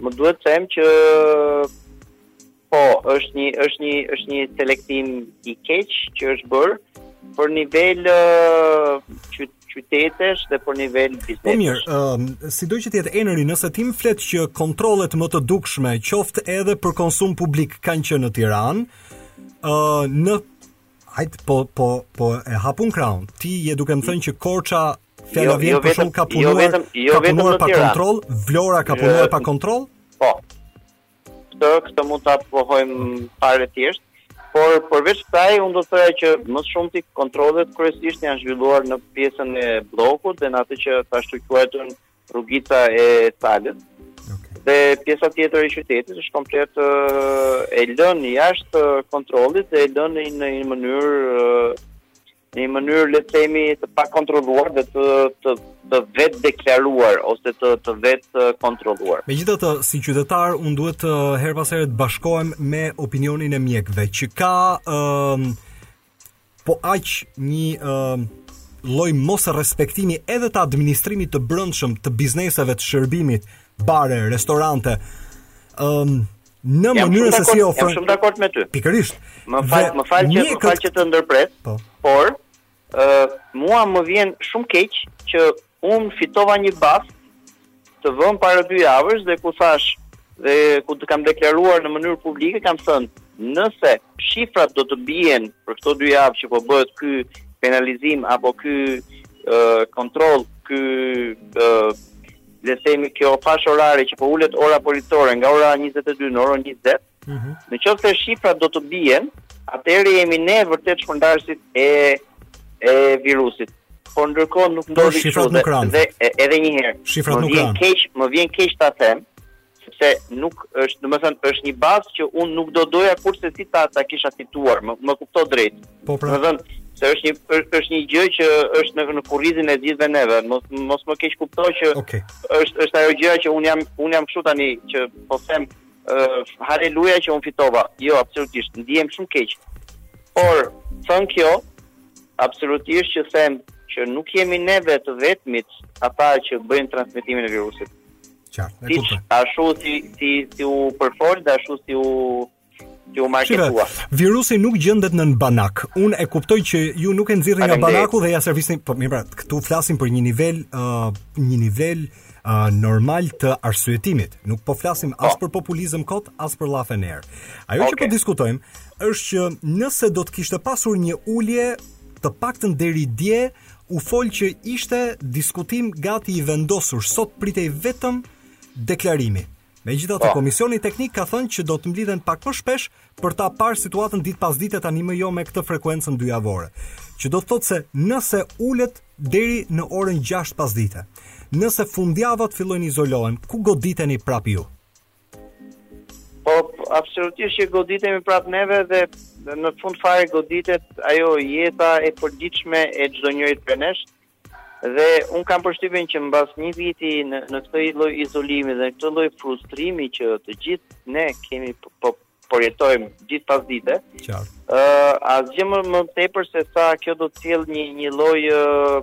Më duhet të them që po, është një është një është një selektim i keq që është bërë për nivel qyt, qytetesh dhe për nivel biznesesh. Po mirë, uh, sido që të jetë Enri, nëse ti më flet që kontrollet më të dukshme, qoftë edhe për konsum publik kanë qenë në Tiranë, uh, në Hajt po po po e hapim krahun. Ti je duke më thënë që Korça fjala jo, vjen jo për shumë ka jo punuar, jo vetëm, jo ka punuar pa tira. kontroll, Vlora ka punuar pa kontroll? Po. Këtë këtë mund ta pohojmë fare thjesht, por përveç kësaj unë do të thoja që më së shumti kontrollet kryesisht janë zhvilluar në pjesën e bllokut dhe në atë që ashtuquajtur rrugica e Salës. Okay. Dhe pjesa tjetër e qytetit është komplet e lënë jashtë kontrollit dhe e lënë në një mënyrë në një mënyrë le të themi të pakontrolluar dhe të të të vetëdeklaruar ose të të vetëkontrolluar. Megjithatë, si qytetar un duhet të herë pas here të bashkohem me opinionin e mjekëve që ka ë po aq një ë uh, lloj mosrespektimi edhe të administrimit të brendshëm të bizneseve të shërbimit, bare, restorante. Ëm um, në mënyrën se si ofron. Jam shumë dakord me ty. Pikërisht. Më fal, më fal që më fal që të ndërpres. Po. Por ë uh, mua më vjen shumë keq që Unë fitova një bast të vënë para dy javësh dhe ku thashë dhe ku të kam deklaruar në mënyrë publike kam thënë nëse shifrat do të bien për këto dy javë që po bëhet ky penalizim apo ky uh, kontroll ky uh, le të themi kjo fashë orare që po ulet ora policore nga ora 22 në orën 20 Mm -hmm. Në qoftë se shifrat do të bien, atëherë jemi ne vërtet shpërndarësit e e virusit. Por ndërkohë nuk po, ndodhi kështu dhe, dhe edhe një herë. Shifrat nuk kanë. Më vjen keq, më vjen keq ta them, sepse nuk është, domethënë është një bast që un nuk do doja kurrsesi ta ta kisha fituar, më, më kupto drejt. Po pra. Domethënë se është një është, është një gjë që është në në kurrizin e gjithëve neve. Mos mos më keqkupto që okay. është është ajo gjëja që un jam un jam kështu tani që po them Haleluja që unë fitova. Jo, absolutisht, ndihem shumë keq. Por them kjo, absolutisht që them që nuk jemi neve të vetmit ata që bëjnë transmetimin e virusit. Qartë, e kuptoj. Ashtu si si si u përfol dhe ashtu si u si u marketua. Virusi nuk gjendet nën banak. Unë e kuptoj që ju nuk e nxirrni nga banaku dhe ia servirni, po mirë, pra, këtu flasim për një nivel, ë, uh, një nivel uh, normal të arsyetimit. Nuk po flasim as po. për populizëm kot, as për llafe në erë. Ajo okay. që po diskutojmë është që nëse do të kishte pasur një ulje të paktën deri dje, u fol që ishte diskutim gati i vendosur. Sot pritej vetëm deklarimi. Megjithatë, Komisioni Teknik ka thënë që do të mblidhen pak më shpesh për ta parë situatën ditë pas dite tani më jo me këtë frekuencën dyjavore, që do të thotë se nëse ulet deri në orën 6 pasdite. Nëse fundjavat fillojnë izolohen, ku goditeni prap ju? Po, absolutisht që goditemi prap neve dhe në fund fare goditet ajo jeta e përditshme e çdo njëri prej nesh, Dhe unë kam përshtypjen që mbas një viti në, në këtë lloj izolimi dhe këtë lloj frustrimi që të gjithë ne kemi po, po përjetojmë ditë pas dite. Qartë. Ë uh, asgjë më më tepër se sa kjo do të sjellë një një lloj uh,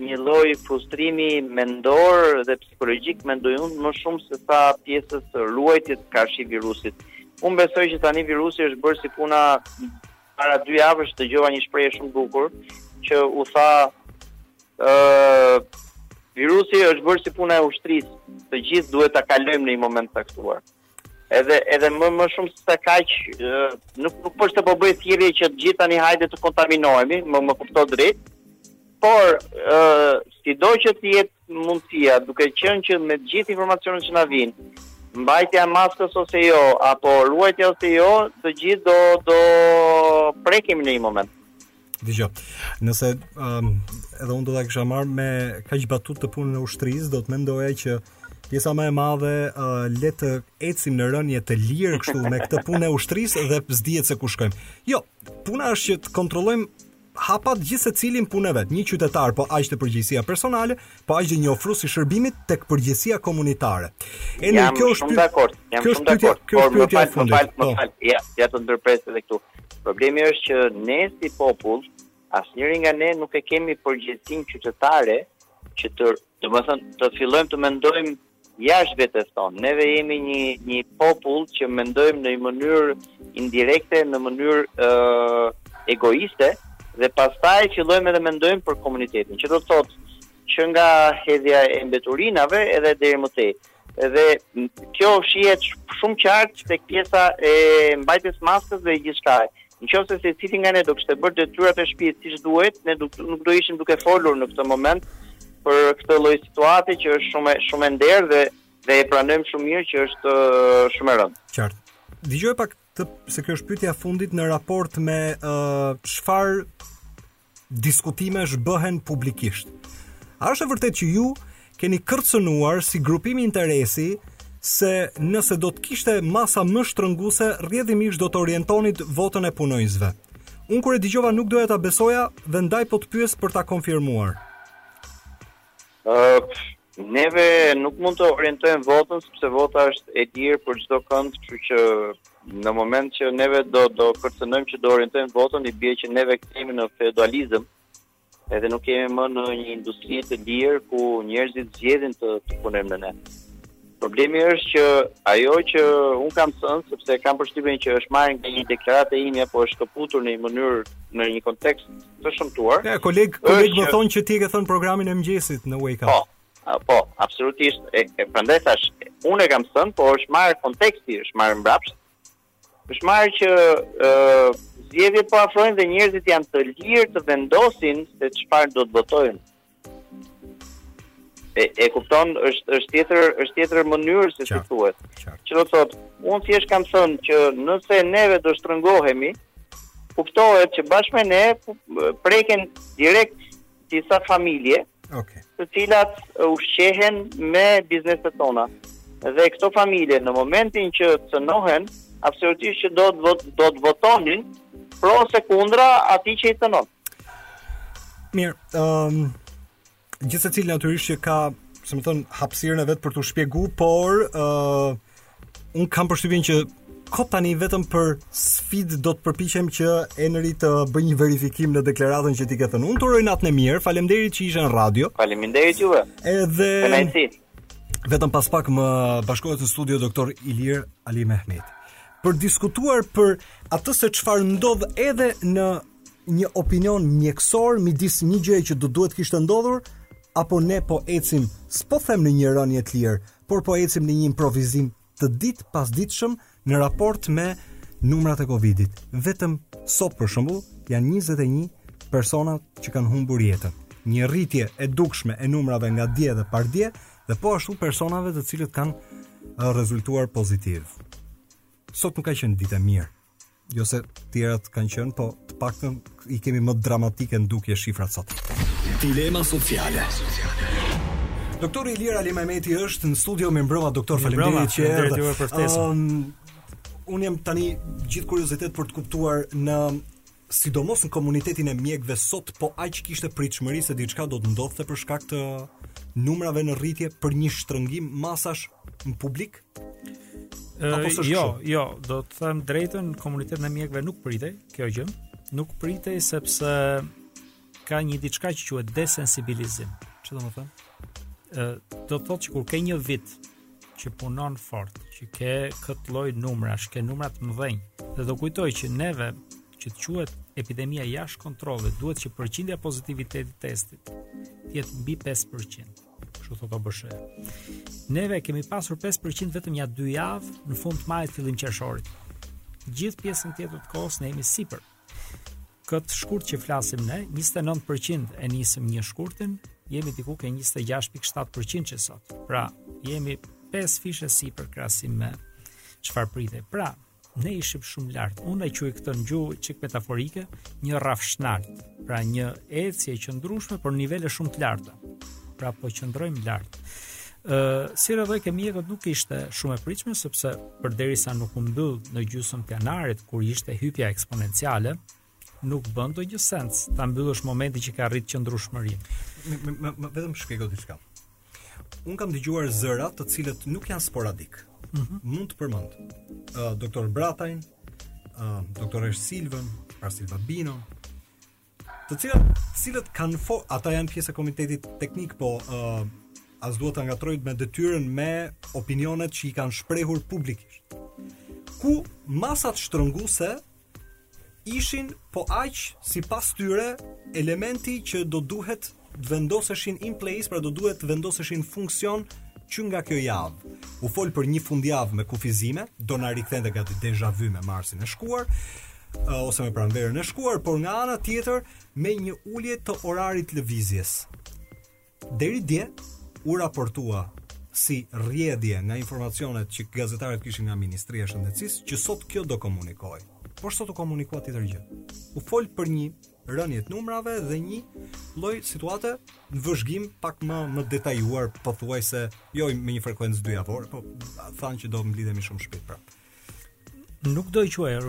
një lloj frustrimi mendor dhe psikologjik mendoj unë më shumë se sa pjesës së ruajtjes karshi virusit. Unë besoj që tani virusi është bërë si puna Para dy javësh dëgjova një shprehje shumë bukur që u tha ë virusi është bërë si puna e ushtrisë. Të gjithë duhet ta kalojmë në një moment të caktuar. Edhe edhe më më shumë se kaq nuk nuk po të po bëj thirrje që të gjithë tani hajde të kontaminohemi, më më kupto drejt. Por ë sido që të jetë mundësia, duke qenë që me të gjithë informacionet që na vijnë, mbajtja e maskës ose jo, apo ruajtja ose jo, të gjithë do do prekemi në një moment. Dëgjo. Nëse um, edhe unë do ta kisha marrë me kaq batutë punën e ushtrisë, do të mendoja që pjesa më e madhe uh, le të ecim në rënie të lirë kështu me këtë punën e ushtrisë dhe s'dihet se ku shkojmë. Jo, puna është që të kontrollojmë hapat gjithsecili në punën e vet një qytetar po aq te përgjegjësia personale po aq dhe një ofrues i shërbimit tek përgjegjësia komunitare e në kjo është shumë dakord jam shumë dakord por më fal më fal ja ja të ndërpres edhe këtu problemi është që ne si popull asnjëri nga ne nuk e kemi përgjegjësinë qytetare që të do të thënë të fillojmë të mendojmë jashtë vetes tonë. Neve jemi një një popull që mendojmë në një mënyrë indirekte, në mënyrë ë egoiste dhe pastaj fillojmë edhe mendojmë për komunitetin. Që do të thotë që nga hedhja e mbeturinave edhe deri më tej. Dhe kjo shihet shumë qartë tek pjesa e mbajtjes së maskës dhe gjithçka. Në qoftë se secili nga ne do kishte bërë detyrat e shtëpisë siç duhej, ne nuk nuk do ishim duke folur në këtë moment për këtë lloj situate që është shumë shumë e nderë dhe dhe e pranojmë shumë mirë që është shumë e rëndë. Qartë. Dëgjo pak këtë se kjo është pyetja e fundit në raport me çfarë uh, diskutimesh bëhen publikisht. A është e vërtetë që ju keni kërcënuar si grupim interesi se nëse do të kishte masa më shtrënguese, rrjedhimisht do të orientonit votën e punonjësve. Unë kur e dëgjova nuk doja ta besoja dhe ndaj po të pyes për ta konfirmuar. Neve nuk mund të orientojmë votën sepse vota është e lirë për çdokënd, kështu që në moment që neve do do kërcënojmë që do orientojmë votën, i bie që neve kthehemi në feudalizëm. Edhe nuk kemi më në një industri të lirë ku njerëzit zgjedhin të, të punojnë me ne. Problemi është që ajo që un kam thënë sepse kam përshtypjen që është marrë nga një deklaratë e imja, po është këputur në një mënyrë, në një kontekst të shëmtuar. Ja, kolegët, kolegët më thonë që ti e ke thënë programin e mëngjesit në Wake Up. Po. Po, absolutisht. E, e prandaj thash, unë e kam thënë, po është marrë konteksti, është marrë mbrapsht Është marrë që ë zgjedhjet po afrojnë dhe njerëzit janë të lirë të vendosin se çfarë do të votojnë. E, e kupton, është është tjetër është tjetër mënyrë se si thuhet. Që do të thotë, unë thjesht kam thënë që nëse neve do shtrëngohemi, kuptohet që bashkë me ne preken direkt disa familje, okay. të cilat ushqehen me bizneset tona. Dhe këto familje në momentin që cënohen, absolutisht që do të vot, do të votonin pro ose kundra atij që i cënon. Mirë, ëm ehm, um, gjithsecili natyrisht që ka, si me thënë, hapësirën e vet për t'u shpjeguar, por ë uh, un kam përshtypjen që kot tani vetëm për sfidë do të përpiqem që Enri të bëj një verifikim në deklaratën që ti ke thënë. Unë të uroj natën e mirë. Faleminderit që ishe në radio. Faleminderit juve. Edhe Kënaqësi. Vetëm pas pak më bashkohet në studio doktor Ilir Alimehmeti për të diskutuar për atë se çfarë ndodh dhe në një opinion mjekësor midis një gjëje që do duhet të kishte ndodhur apo ne po ecim, s'po them në një rënie të lirë, por po ecim në një improvizim të ditëpasditshëm në raport me numrat e Covidit. Vetëm sot për shembull janë 21 persona që kanë humbur jetën. Një rritje e dukshme e numrave nga dje dhe pardje dhe po ashtu personave të cilët kanë rezultuar pozitiv. Sot nuk ka qenë ditë e mirë jo se tjerat kanë qenë, po të paktën i kemi më dramatike në dukje shifrat sot. Dilema sociale. Doktor Ilir Alimehmeti është në studio. Mirëmbrëma doktor, faleminderit që erdhe. Um, unë jam tani gjithë kuriozitet për të kuptuar në sidomos në komunitetin e mjekëve sot po, a kishte pritshmëri se diçka do të ndodhte për shkak të numrave në rritje për një shtrëngim masash në publik? Apo s'është jo, kështu? jo, të të them të drejtën, komunitetin e mjekëve nuk pritej kjo gjë. Nuk pritej sepse ka një diçka që quhet desensibilizim. Çfarë do të thotë? Ë, do të thotë që kur ke një vit që punon fort, që ke këtë lloj numrash, ke numra të mëdhenj, dhe do kujtoj që neve që të quhet epidemia jashtë kontrollit, duhet që përqindja e pozitivitetit të testit të jetë mbi 5%. Kështu thotë OBSH. Neve kemi pasur 5% vetëm nja 2 javë në fund të majit fillim qershorit. Gjithë pjesën tjetër të kohës ne jemi sipër Këtë shkurt që flasim ne, 29% e nisim një shkurtin, jemi diku ke 26.7% që sot. Pra, jemi 5 fish e sipër krahasim me çfarë pritet. Pra, ne ishim shumë lart. Unë e quaj këtë në gjuhë çik metaforike, një rrafshnaltë, pra një ecje e qëndrueshme por nivele shumë të larta. Pra po qëndrojmë lart. Ë, si rrjedhojë ke mjekët nuk ishte shumë e pritshme sepse përderisa nuk u mbyll në gjysmë të janarit kur ishte hypja eksponenciale, nuk bën ndonjë sens ta mbyllësh momentin që ka rrit qëndrueshmërinë. Më më më vetëm shpjego diçka. Unë kam dëgjuar zëra të cilët nuk janë sporadik. Mm -hmm. Mund të përmend uh, doktor Bratajn, uh, doktor Silvën, pra Silva Bino, Të cilat, të cilët kanë fo, ata janë pjesë e komitetit teknik, po uh, as duhet ta ngatërrojmë me detyrën me opinionet që i kanë shprehur publikisht. Ku masat shtrënguese ishin po aq sipas tyre elementi që do duhet vendoseshin in place, pra do duhet të vendoseshin funksion që nga kjo javë. U fol për një fundjavë me kufizime, do na rikthente gati deja vu me marsin e shkuar ose me pranverën e shkuar, por nga ana tjetër me një ulje të orarit të lëvizjes. Deri dje u raportua si rrjedhje nga informacionet që gazetarët kishin nga Ministria e Shëndetësisë që sot kjo do komunikohej por sot u komunikua tjetër gjë. U fol për një rënie të numrave dhe një lloj situate në vëzhgim pak më më detajuar pothuajse jo me një frekuencë dy javore, po thanë që do të mblidhemi shumë shpejt prap. Nuk do e quaja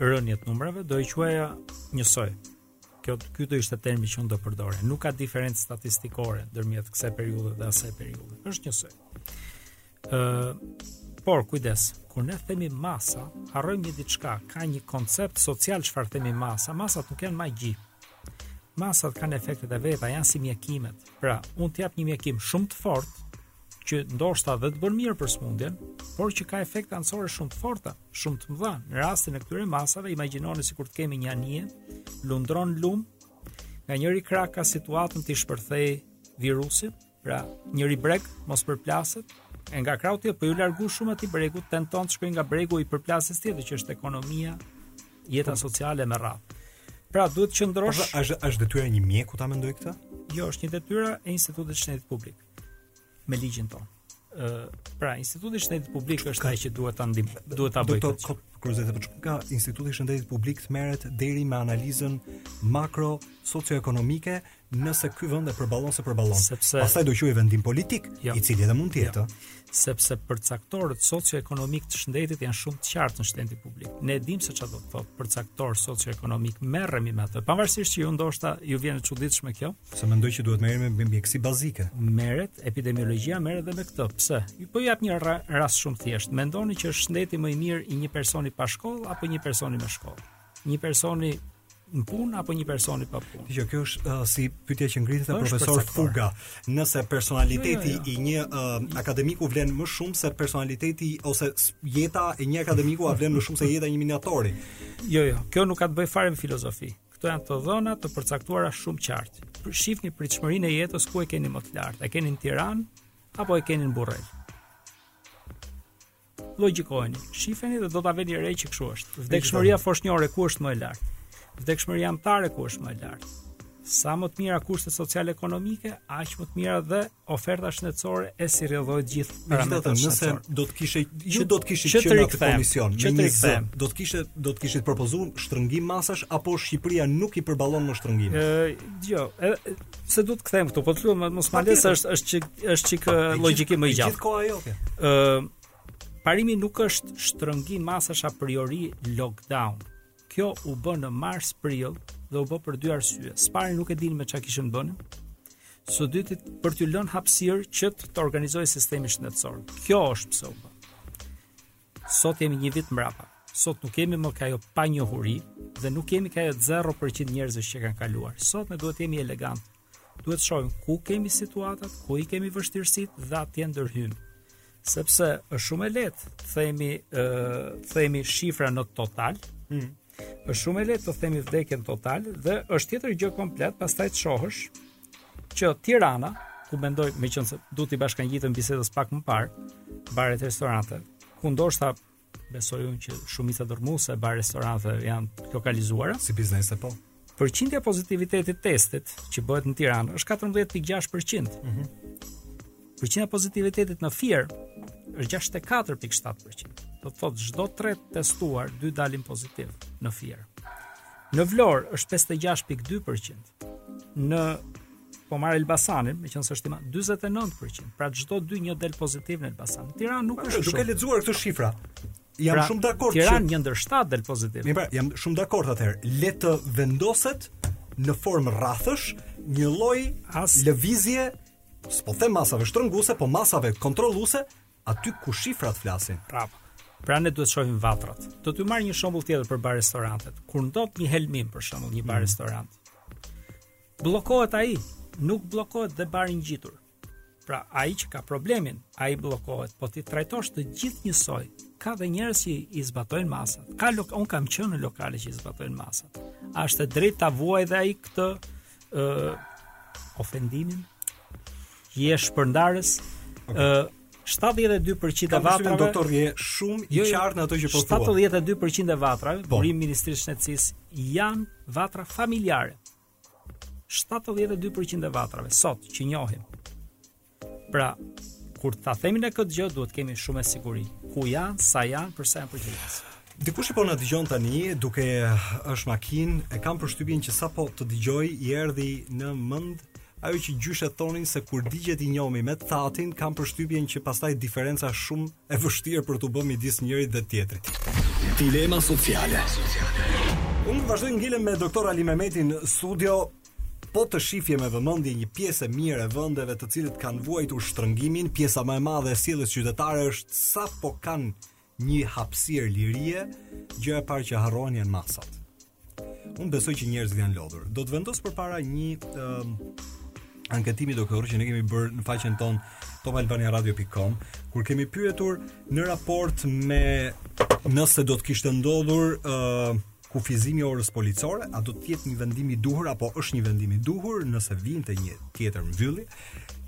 rënie të numrave, do e quaja njësoj. Kjo ky do ishte termi që unë do përdorja. Nuk ka diferencë statistikore ndërmjet kësaj periudhe dhe asaj periudhe. Është njësoj. Ë Por kujdes, kur ne themi masa, harrojmë një diçka, ka një koncept social çfarë themi masa. Masat nuk janë magji. Masat kanë efektet e veta, janë si mjekimet. Pra, unë të jap një mjekim shumë të fortë që ndoshta dhe të bën mirë për smundjen, por që ka efekte anësore shumë të forta, shumë të mëdha. Në rastin e këtyre masave, imagjinoni sikur të kemi një anije, lundron lum, nga njëri krah ka situatën të shpërthej virusi, Pra, njëri breg mos përplaset, e nga krahu tjetër, po iu largu shumë atij bregu, tenton të shkojë nga bregu i përplasjes tjetër që është ekonomia, jeta po. sociale me radhë. Pra, duhet të qëndrosh. Po, a është detyra e një mjeku ta mendojë këtë? Jo, është një detyrë e Institutit të Shëndetit Publik me ligjin tonë. Ë, pra, Instituti i Shëndetit Publik është ai që duhet ta ndim, duhet ta bëjë. Do të kuriozitet për po çka Instituti i Shëndetit Publik të merret deri me analizën makro socioekonomike nëse ky vend e përballon se përballon, sepse pastaj do quhej vendim politik, jo, i cili edhe mund të jetë, jo, sepse përcaktorët socioekonomik të shëndetit janë shumë të qartë në shëndetin publik. Ne e dimë se çfarë do të thotë përcaktor socioekonomik, merremi me atë. Pavarësisht që ju ndoshta ju vjen e çuditshme kjo, se mendoj që duhet merremi me mjekësi bazike. Merret epidemiologjia merret edhe me këtë. Pse? Ju po jap një rast shumë thjesht. Mendoni që është shëndeti më i mirë i një personi pa shkollë apo një personi me shkollë? Një personi në punë apo një personi pa punë. Dëgjo, kjo është uh, si pyetja që ngritet te profesor Fuga. Nëse personaliteti jo, jo, jo. i një uh, akademiku vlen më shumë se personaliteti ose jeta e një akademiku a vlen më shumë se jeta e një minatori. Jo, jo, kjo nuk ka të bëjë fare me filozofi. Këto janë të dhëna të përcaktuara shumë qartë. Shifni pritshmërinë e jetës ku e keni më të lartë. E keni në Tiranë apo e keni në Burrel? Logjikojeni, shifeni dhe do ta veni re që kështu është. Vdekshmëria foshnjore ku është më e lartë? Vdekshmëria amtare ku është më e lartë? Sa më të mira kushtet sociale ekonomike, aq më të mira dhe oferta shëndetësore e si rrjedhojë gjithë parametrat. Nëse do të kishe ju do të kishe qenë në komision, që të rikthehem, do të kishe do të kishit propozuar shtrëngim masash apo Shqipëria nuk i përballon më shtrëngim? Ë, jo, Pse duhet të kthehem këtu? Po të lutem, mos ma lësh, është është çik është çik logjiki më i gjatë. Gjithkohë ajo kjo. Ë parimi nuk është shtrëngim masash a priori lockdown. Kjo u bë në mars prill dhe u bë për dy arsye. Së pari nuk e dinim me ça kishim të bënim. Së dyti për t'ju lënë hapësirë që të organizohej sistemi shëndetësor. Kjo është pse u bë. Sot jemi një vit mbrapa. Sot nuk jemi më te ajo pa njohuri dhe nuk jemi te ajo 0% njerëzve që kanë kaluar. Sot ne duhet të jemi elegant. Duhet të shohim ku kemi situatat, ku i kemi vështirësitë dhe atje të ndërhyjmë. Sepse është shumë e lehtë të themi, të themi shifra në total, mm. Është shumë e lehtë të themi vdekje në total dhe është tjetër gjë komplet, pastaj të shohësh që Tirana, ku mendoj meqenëse du t'i bashkëngjitem bisedës pak më parë, bar restoranteve, ku ndoshta besoj unë që shumica dërrmuese e bar restoranteve janë të lokalizuara si biznese po. Përqindja e pozitivitetit të testeve që bëhet në Tiranë është 14.6%. Ëh. Mm -hmm. Përqindja e pozitivitetit në Fier është 64.7%. Do të thotë çdo 3 të testuar, 2 dalin pozitiv në Fier. Në Vlorë është 56.2%. Në po marr Elbasanin, meqenëse është ima 49%. Pra çdo 2 një del pozitiv në Elbasan. Në Tiranë nuk është. Duke lexuar këto shifra, Jam pra, shumë dakord. Tiranë që... një ndër shtatë del pozitiv. Mirë, pra, jam shumë dakord atëherë. Le të vendoset në formë rrathësh një lloj as lëvizje, s'po them masave shtrënguese, po masave kontrolluese aty ku shifrat flasin. Pra, pra ne duhet të shohim vatrat. Do t'ju marr një shembull tjetër për bar restorantet. Kur ndodh një helmim për shembull një bar mm. restorant. Bllokohet ai, nuk bllokohet dhe bari ngjitur. Pra, ai që ka problemin, ai bllokohet, po t'i trajtosh të gjithë njësoj. Ka dhe njerëz që i zbatojnë masat. Ka lok, unë kam qenë në lokale që i zbatojnë masat. A është e drejtë ta vuajë dhe ai këtë ë ofendimin? Je shpërndarës ë 72% e vatrave. Doktor je shumë i jo, jo, qartë në ato që po thua. 72% e vatrave, po. burim Ministria e Shëndetësisë janë vatra familjare. 72% e vatrave sot që njohim. Pra, kur ta themi ne këtë gjë, duhet kemi shumë e siguri. Ku janë, sa janë, për sa janë përgjegjës. Dikush që po na dëgjon tani, duke ecur në makinë, e kam përshtypjen që sapo të dëgjoi i erdhi në mend ajo që gjyshet thonin se kur digjet i njomi me të thatin, kam përshtypjen që pastaj diferenca shumë e vështirë për t'u bë midis njërit dhe tjetrit. Dilema sociale. Unë vazhdoj ngelem me doktor Alimehmetin në studio. Po të shifje me vëmendje një pjesë e mirë e vendeve të cilët kanë vuajtur shtrëngimin, pjesa më e madhe e sjelljes qytetare është sapo kanë një hapësirë lirie, gjëja e parë që harrojnë janë masat. Unë besoj që njerëzit janë lodhur. Do të vendos përpara një um, anketimi doktor që ne kemi bërë në faqen tonë topalbaniaradio.com kur kemi pyetur në raport me nëse do të kishte ndodhur uh, kufizimi i orës policore, a do të jetë një vendim i duhur apo është një vendim i duhur nëse vinte një tjetër mbyllje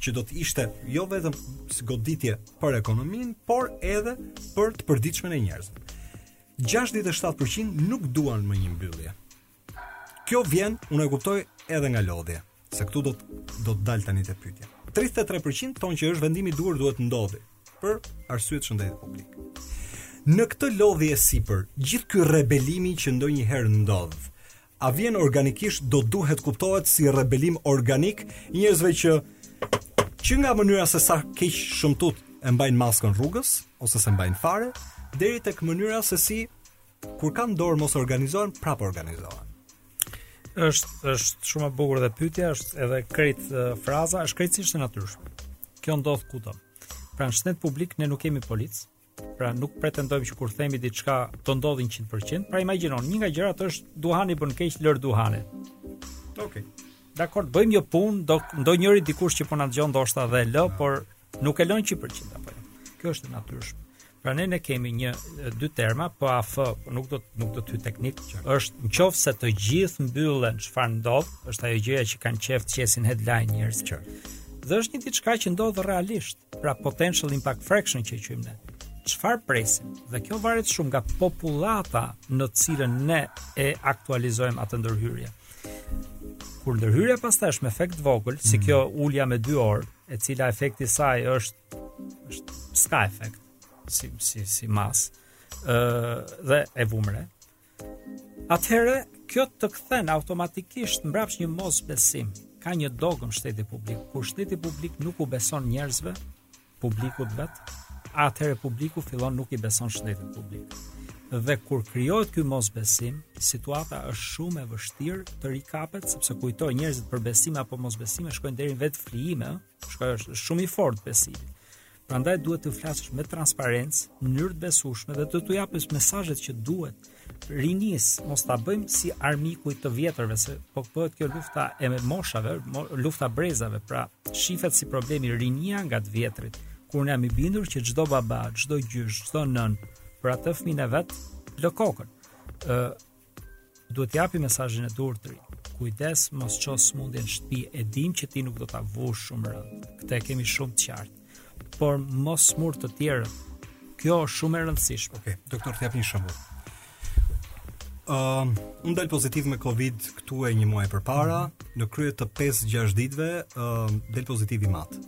që do të ishte jo vetëm goditje për ekonominë, por edhe për të përditshmen e njerëzve. 67 për qind nuk duan më një mbyllje. Kjo vjen, unë e kuptoj edhe nga lodhja, se këtu do të do të dal tani te pyetja. 33% thonë që është vendimi i duhur duhet të ndodhë për arsye të shëndetit publik. Në këtë lodhje e sipër, gjithë ky rebelim që ndonjëherë ndodh, A vjen organikisht do duhet kuptohet si rebelim organik i njerëzve që që nga mënyra se sa keq shëmtut e mbajnë maskën rrugës ose s'e mbajnë fare, deri tek mënyra se si kur kanë dorë mos organizohen, prapë organizohen. Është është shumë e bukur dhe pyetja është edhe krejt fraza, është krejtësisht e natyrshme. Kjo ndodh kudo. Pra në shëndet publik ne nuk kemi policë, Pra nuk pretendojmë që kur themi diçka do ndodhin 100%, pra imagjino, një nga gjërat është duhani bën keq lëre duhanin. Okej. Okay. Dakor, bëjmë një punë, do ndonjëri, dikush që po na dëgjon ndoshta dhe lë, por nuk e lën 100% apo. Jo. Kjo është e natyrshme. Pra ne ne kemi një dy terma PAF, por nuk do nuk do të hyj teknik. Është nëse të gjithë mbyllen çfarë ndodh, është ajo gjëja që kanë qejf t'qesin headline njerëz që. Dhe është një diçka që ndodh realisht. pra potential impact fraction që e quajmë ne. Çfarë presim? Dhe kjo varet shumë nga popullata në të cilën ne e aktualizojmë atë ndërhyrje. Kur ndërhyrja pastaj është me efekt vogël, si mm. kjo ulja me 2 orë, e cila efekti i saj është është s'ka efekt si si si masë. Ëh dhe e vumë re. Atëherë, kjo të kthen automatikisht mbrapsht një mosbesim. Ka një dogmë shëndeti publik. Kur shëndeti publik nuk u beson njerëzve, publikut vetë, atëherë publiku fillon nuk i beson shëndetit publik. Dhe kur krijohet ky mosbesim, situata është shumë e vështirë të rikapet sepse kujtoj njerëzit për besime apo mosbesime shkojnë deri në vetëflijime, shkojnë është shumë i fortë besimi. Prandaj duhet të flasësh me transparencë, në mënyrë të besueshme dhe duhet t'u japësh mesazhet që duhet. Rinisë, mos ta bëjmë si armiku i të vjetërve se po bëhet kjo lufta e me moshave, lufta e brezave, pra shifet si problemi rinia nga të vjetrit. Kur ne jam i bindur që çdo baba, çdo gjysh, çdo nënë për atë fëmijën e vet lë kokën. Ë Duhet të japim mesazhin e duhur, ti kujdes, mos ço sëmundjen në shtëpi, e dimë që ti nuk do ta vuash shumë rëndë. Këtë e kemi shumë të qartë. Por mos sëmur të tjerët. Kjo është shumë e rëndësishme. Okej, doktor, t'jap një shembull. Ëm, ehm, uh, unë dal pozitiv me Covid këtu e një muaj përpara, mm -hmm. në krye të 5-6 ditëve, ëm, ehm, uh, del pozitiv im atë.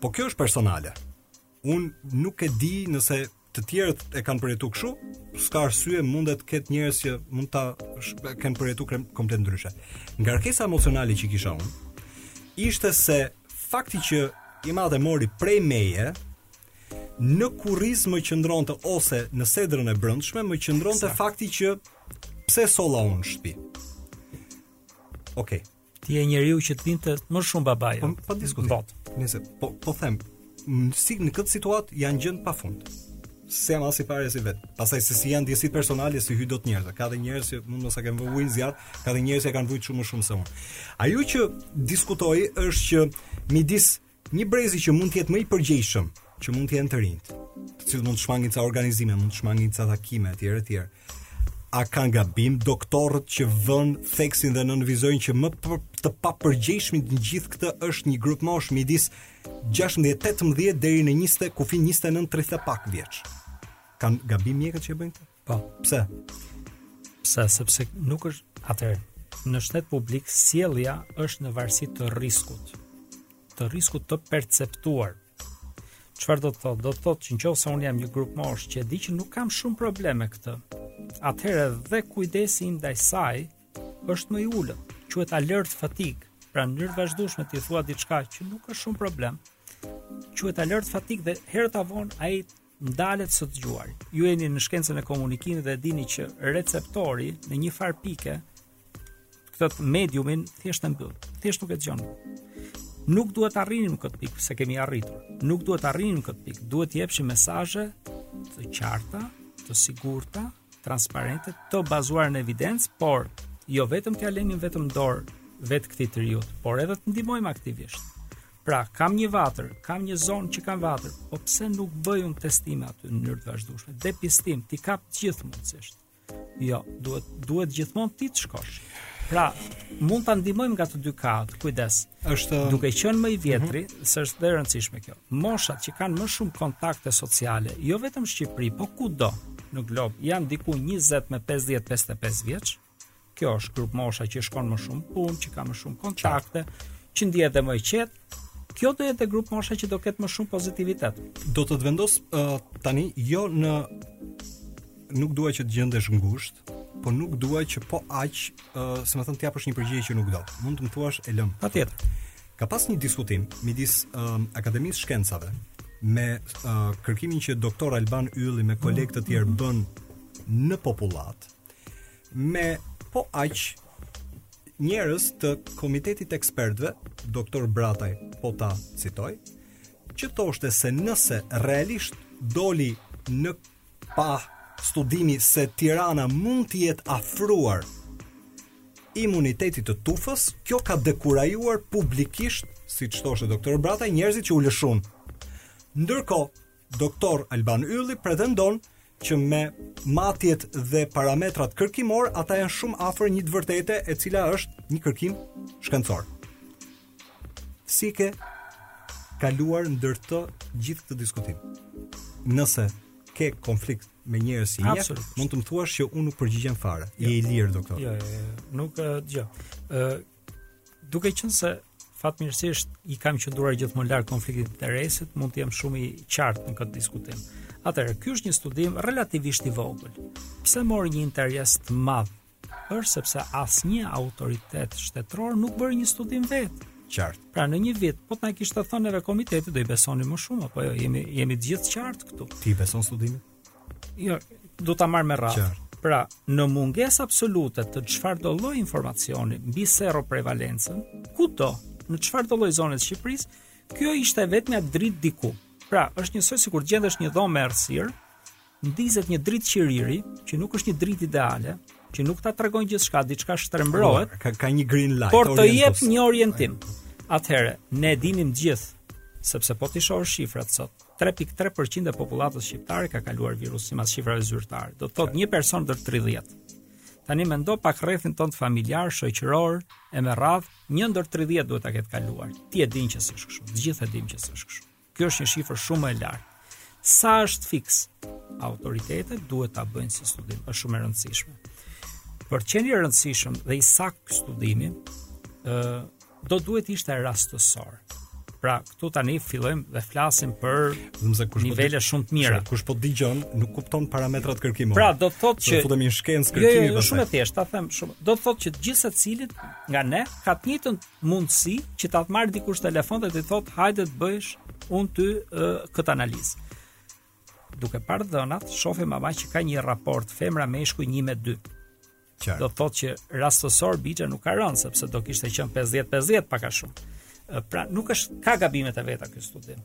Po kjo është personale. Unë nuk e di nëse të tjerët e kanë përjetuar kështu, s'ka arsye mund të ketë njerëz që mund ta kenë përjetuar komplet ndryshe. Ngarkesa emocionale që kisha unë ishte se fakti që im atë e mori prej meje në kurriz më qëndronte ose në sedrën e brendshme më qëndronte fakti që pse e solla unë në shtëpi. Okej. Okay. Ti je njeriu që të donte më shumë babai. Po pa diskutim. botë. Nëse po po them, si në këtë situatë janë gjendur pafund. Se ma si parë si vetë. Pastaj se si janë ndjesitë personale s'i hyj dot njerëz. Ka dhe njerëz që mund mos e kanë vënë zjarr, ka dhe njerëz që kanë vujtë shumë më shumë se unë. Ajo që diskutoj është që midis Një brezi që mund të jetë më i përgjegjshëm, që mund të jenë të rinjtë, të cilët mund të shmangin ca organizime, mund të shmangin ca takime etj etj. A kanë gabim doktorët që vënë theksin dhe nënvizojnë që më për, të papërgjegjshmit në gjithë këtë është një grupmoshë midis 16-18 deri në 20 kufin 29-30 pak vjeç. Kanë gabim mjekët që e bëjnë këtë? Po, pse? Pse, sepse nuk është atëherë në shëndet publik sjellja është në varësi të riskut. Të riskut të perceptuar. Çfarë do të thotë? Do të thotë që në qoftë se unë jam një grupmoshë që e di që nuk kam shumë problem me këtë, atëherë dhe kujdesi im ndaj saj është më i ulët. Quhet alert fatigue. Pra në mënyrë të vazhdueshme ti thua diçka që nuk është shumë problem. Quhet alert fatigue dhe herët a vonë ai Ndalet së dëgjuari. Ju jeni në shkencën e komunikimit dhe e dini që receptori në njëfarë pike këtë mediumin thjesht e mbyll. Thjesht nuk e dëgjon. Nuk duhet të arrinim këtë pikë se kemi arritur. Nuk duhet të arrinim këtë pikë. Duhet të jepshim mesazhe të qarta, të sigurta, transparente, të bazuara në evidencë, por jo vetëm t'ia lenim vetëm në dorë vetë këtij triut, por edhe të ndihmojmë aktivisht. Pra, kam një vatër, kam një zonë që kam vatër, po pse nuk bëj unë testime aty në mënyrë të vazhdueshme? Depistim, t'i kap të gjithë mundësisht. Jo, duhet duhet gjithmonë ti të shkosh. Pra, mund ta ndihmojmë nga të dy kahat. Kujdes. Është duke qenë më i vjetri, mm -hmm. se është dhe rëndësishme kjo. Moshat që kanë më shumë kontakte sociale, jo vetëm në Shqipëri, po kudo në glob, janë diku 20 me 50-55 vjeç. Kjo është grupmosha që shkon më shumë në punë, që ka më shumë kontakte, që ndihet dhe më i qetë. Kjo do jetë grupmosha që do ketë më shumë pozitivitet. Do të të vendos uh, tani jo në nuk dua që të gjendesh ngushtë, po nuk dua që po aq, uh, domethënë të japësh një përgjigje që nuk do. Mund të më thuash e lëmë. Patjetër. Ka pas një diskutim midis uh, Akademisë Shkencave me uh, kërkimin që doktor Alban Ylli me kolegë të tjerë bën në popullatë me po aq njerëz të komitetit ekspertëve, doktor Brataj po ta citoj, që thoshte se nëse realisht doli në pah studimi se Tirana mund të jetë afruar imunitetit të tufës, kjo ka dekurajuar publikisht, siç thoshte doktor Brataj, njerëzit që u lëshuan. Ndërkohë, Doktor Alban Ylli pretendon që me matjet dhe parametrat kërkimor ata janë shumë afër një të vërtete e cila është një kërkim shkencor. Si ke kaluar ndër të gjithë këtë diskutim? Nëse ke konflikt me njerëz si një, mund të më thuash që unë nuk përgjigjem fare. Jo. Je i lirë doktor. Jo, jo, jo. Dëgjo. Ë, Duke qenë se fatmirësisht i kam qëndruar gjithmonë larg konfliktit të interesit, mund të jem shumë i qartë në këtë diskutim. Atëherë, ky është një studim relativisht i vogël. Pse mori një interes të madh? Është sepse asnjë autoritet shtetëror nuk bëri një studim vetë. Qartë. Pra në një vit, po të na kishte thënë edhe komiteti do i besoni më shumë apo jo, jemi jemi të gjithë qartë këtu. Ti i beson studimit? Jo, do ta marr me radhë. Pra, në mungesë absolute të çfarëdo lloj informacioni mbi seroprevalencën, kudo, në çfarëdo lloj zone të Shqipërisë, kjo ishte e vetmja dritë diku. Pra, është njësoj sikur gjendesh një dhomë errësirë, ndizet një dritë qiriri, që nuk është një dritë ideale, që nuk ta tregon gjithçka, diçka shtrembrohet, ka, ka një green light, por të jep një orientim. Atëherë, ne dinim gjithë, sepse po t'i shohësh shifrat sot, 3.3 për qind e popullatës shqiptare ka kaluar virusin mas shifrave zyrtare. Do të thotë një person ndër 30. Tani mendo pak rrethin tënd familjar, shoqëror, e me radhë, një ndër 30 duhet ta ketë kaluar. Ti e din që s'është kështu. Të gjithë e dimë që s'është kështu. Kjo është një shifër shumë e lartë. Sa është fiks? Autoritetet duhet ta bëjnë një studim, është shumë e rëndësishme. Për të qenë i rëndësishëm dhe i saktë studimi, ë Do duhet ishte rastësor. Pra, këtu tani fillojmë dhe flasim për Zëmse, kush po nivele po shumë të mira. Kush po dëgjon, nuk kupton parametrat kërkimore. Pra, do të thotë që futemi në shkencë jo, jo, kërkimi. Jo, jo, shumë e thjeshtë, ta them shumë. Do të thotë që të gjithë secili nga ne ka të njëjtën mundësi që të të marrë dikush telefon dhe të thotë hajde të bësh unë ty uh, këtë analizë duke parë të dhënat, shofim ama që ka një raport femra meshkuj 1 me 2. Qartë. Do të thotë që rastësor Biçe nuk ka rënë sepse do kishte qenë 50-50 pak a shumë. Pra nuk është ka gabimet e veta ky studim.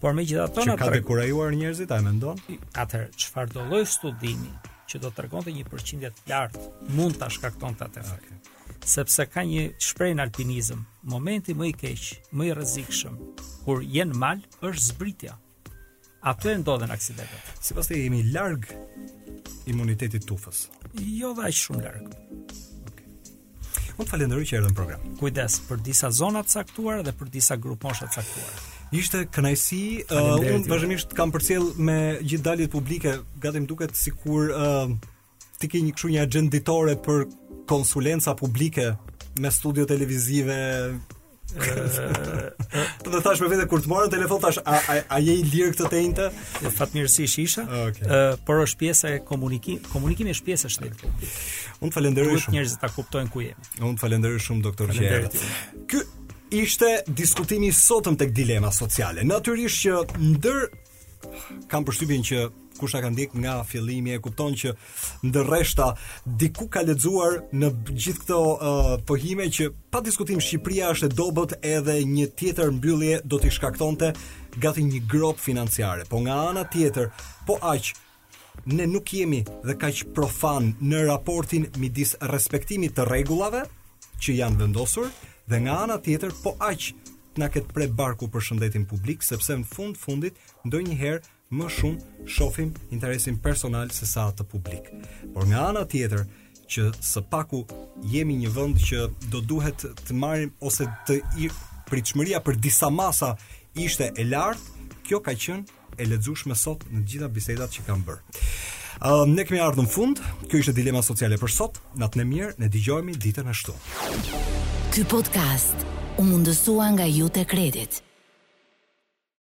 Por megjithatë na ka dekurajuar njerëzit, a mendon? Atëherë çfarëdo lloj studimi që do të tregonte një përqindje të lartë mund ta shkaktonte atë efekt. Okay sepse ka një shprehje në alpinizëm, momenti më i keq, më i rrezikshëm kur je në mal është zbritja. Aty ndodhin aksidentet. Sipas teje jemi larg imunitetit tufës. Jo dhe aq shumë larg. Okej. Okay. Unë të falenderoj që erdhe në program. Kujdes për disa zona të caktuara dhe për disa grupmosha të caktuara. Ishte kënaqësi, uh, unë vazhdimisht i kam përcjellë me gjithë daljet publike, gati më duket sikur uh, Ti ke një kështu një agjendë ditore për konsulenca publike me studio televizive, Edhe thashë me vete kur të mora në telefon thashë a, a, a je i lirë këtë të enjte? Jo, Fatmirësisht isha, ah, okay. uh, por është pjesë e komunikim, komunikimi është pjesë e shëndetit Unë të falenderoj shumë. Duhet njerëzit njerëzit ta kuptojnë ku jemi. Unë të falenderoj shumë, doktor Gjerë. Ky ishte diskutimi i sotëm tek Dilema sociale. Natyrisht që ndër kam përshtypjen që kush na ka ndjek nga fillimi e kupton që ndër rreshta diku ka lexuar në gjithë këto uh, pohime që pa diskutim Shqipëria është e dobët edhe një tjetër mbyllje do t'i shkaktonte gati një gropë financiare. Po nga ana tjetër, po aq Ne nuk jemi dhe kaq profanë në raportin midis respektimit të rregullave që janë vendosur dhe nga ana tjetër po aq të na ketë pre barku për shëndetin publik sepse në fund fundit ndonjëherë më shumë shofim interesin personal se sa atë publik. Por nga ana tjetër, që së paku jemi një vend që do duhet të marrim ose të pritshmëria për disa masa ishte e lartë, kjo ka qenë e lexueshme sot në të gjitha bisedat që kam bërë. Uh, ne kemi ardhur në fund. Kjo ishte dilema sociale për sot. Natën e mirë, ne dëgjohemi ditën e shtunë. Ky podcast u mundësua nga Iute Credit.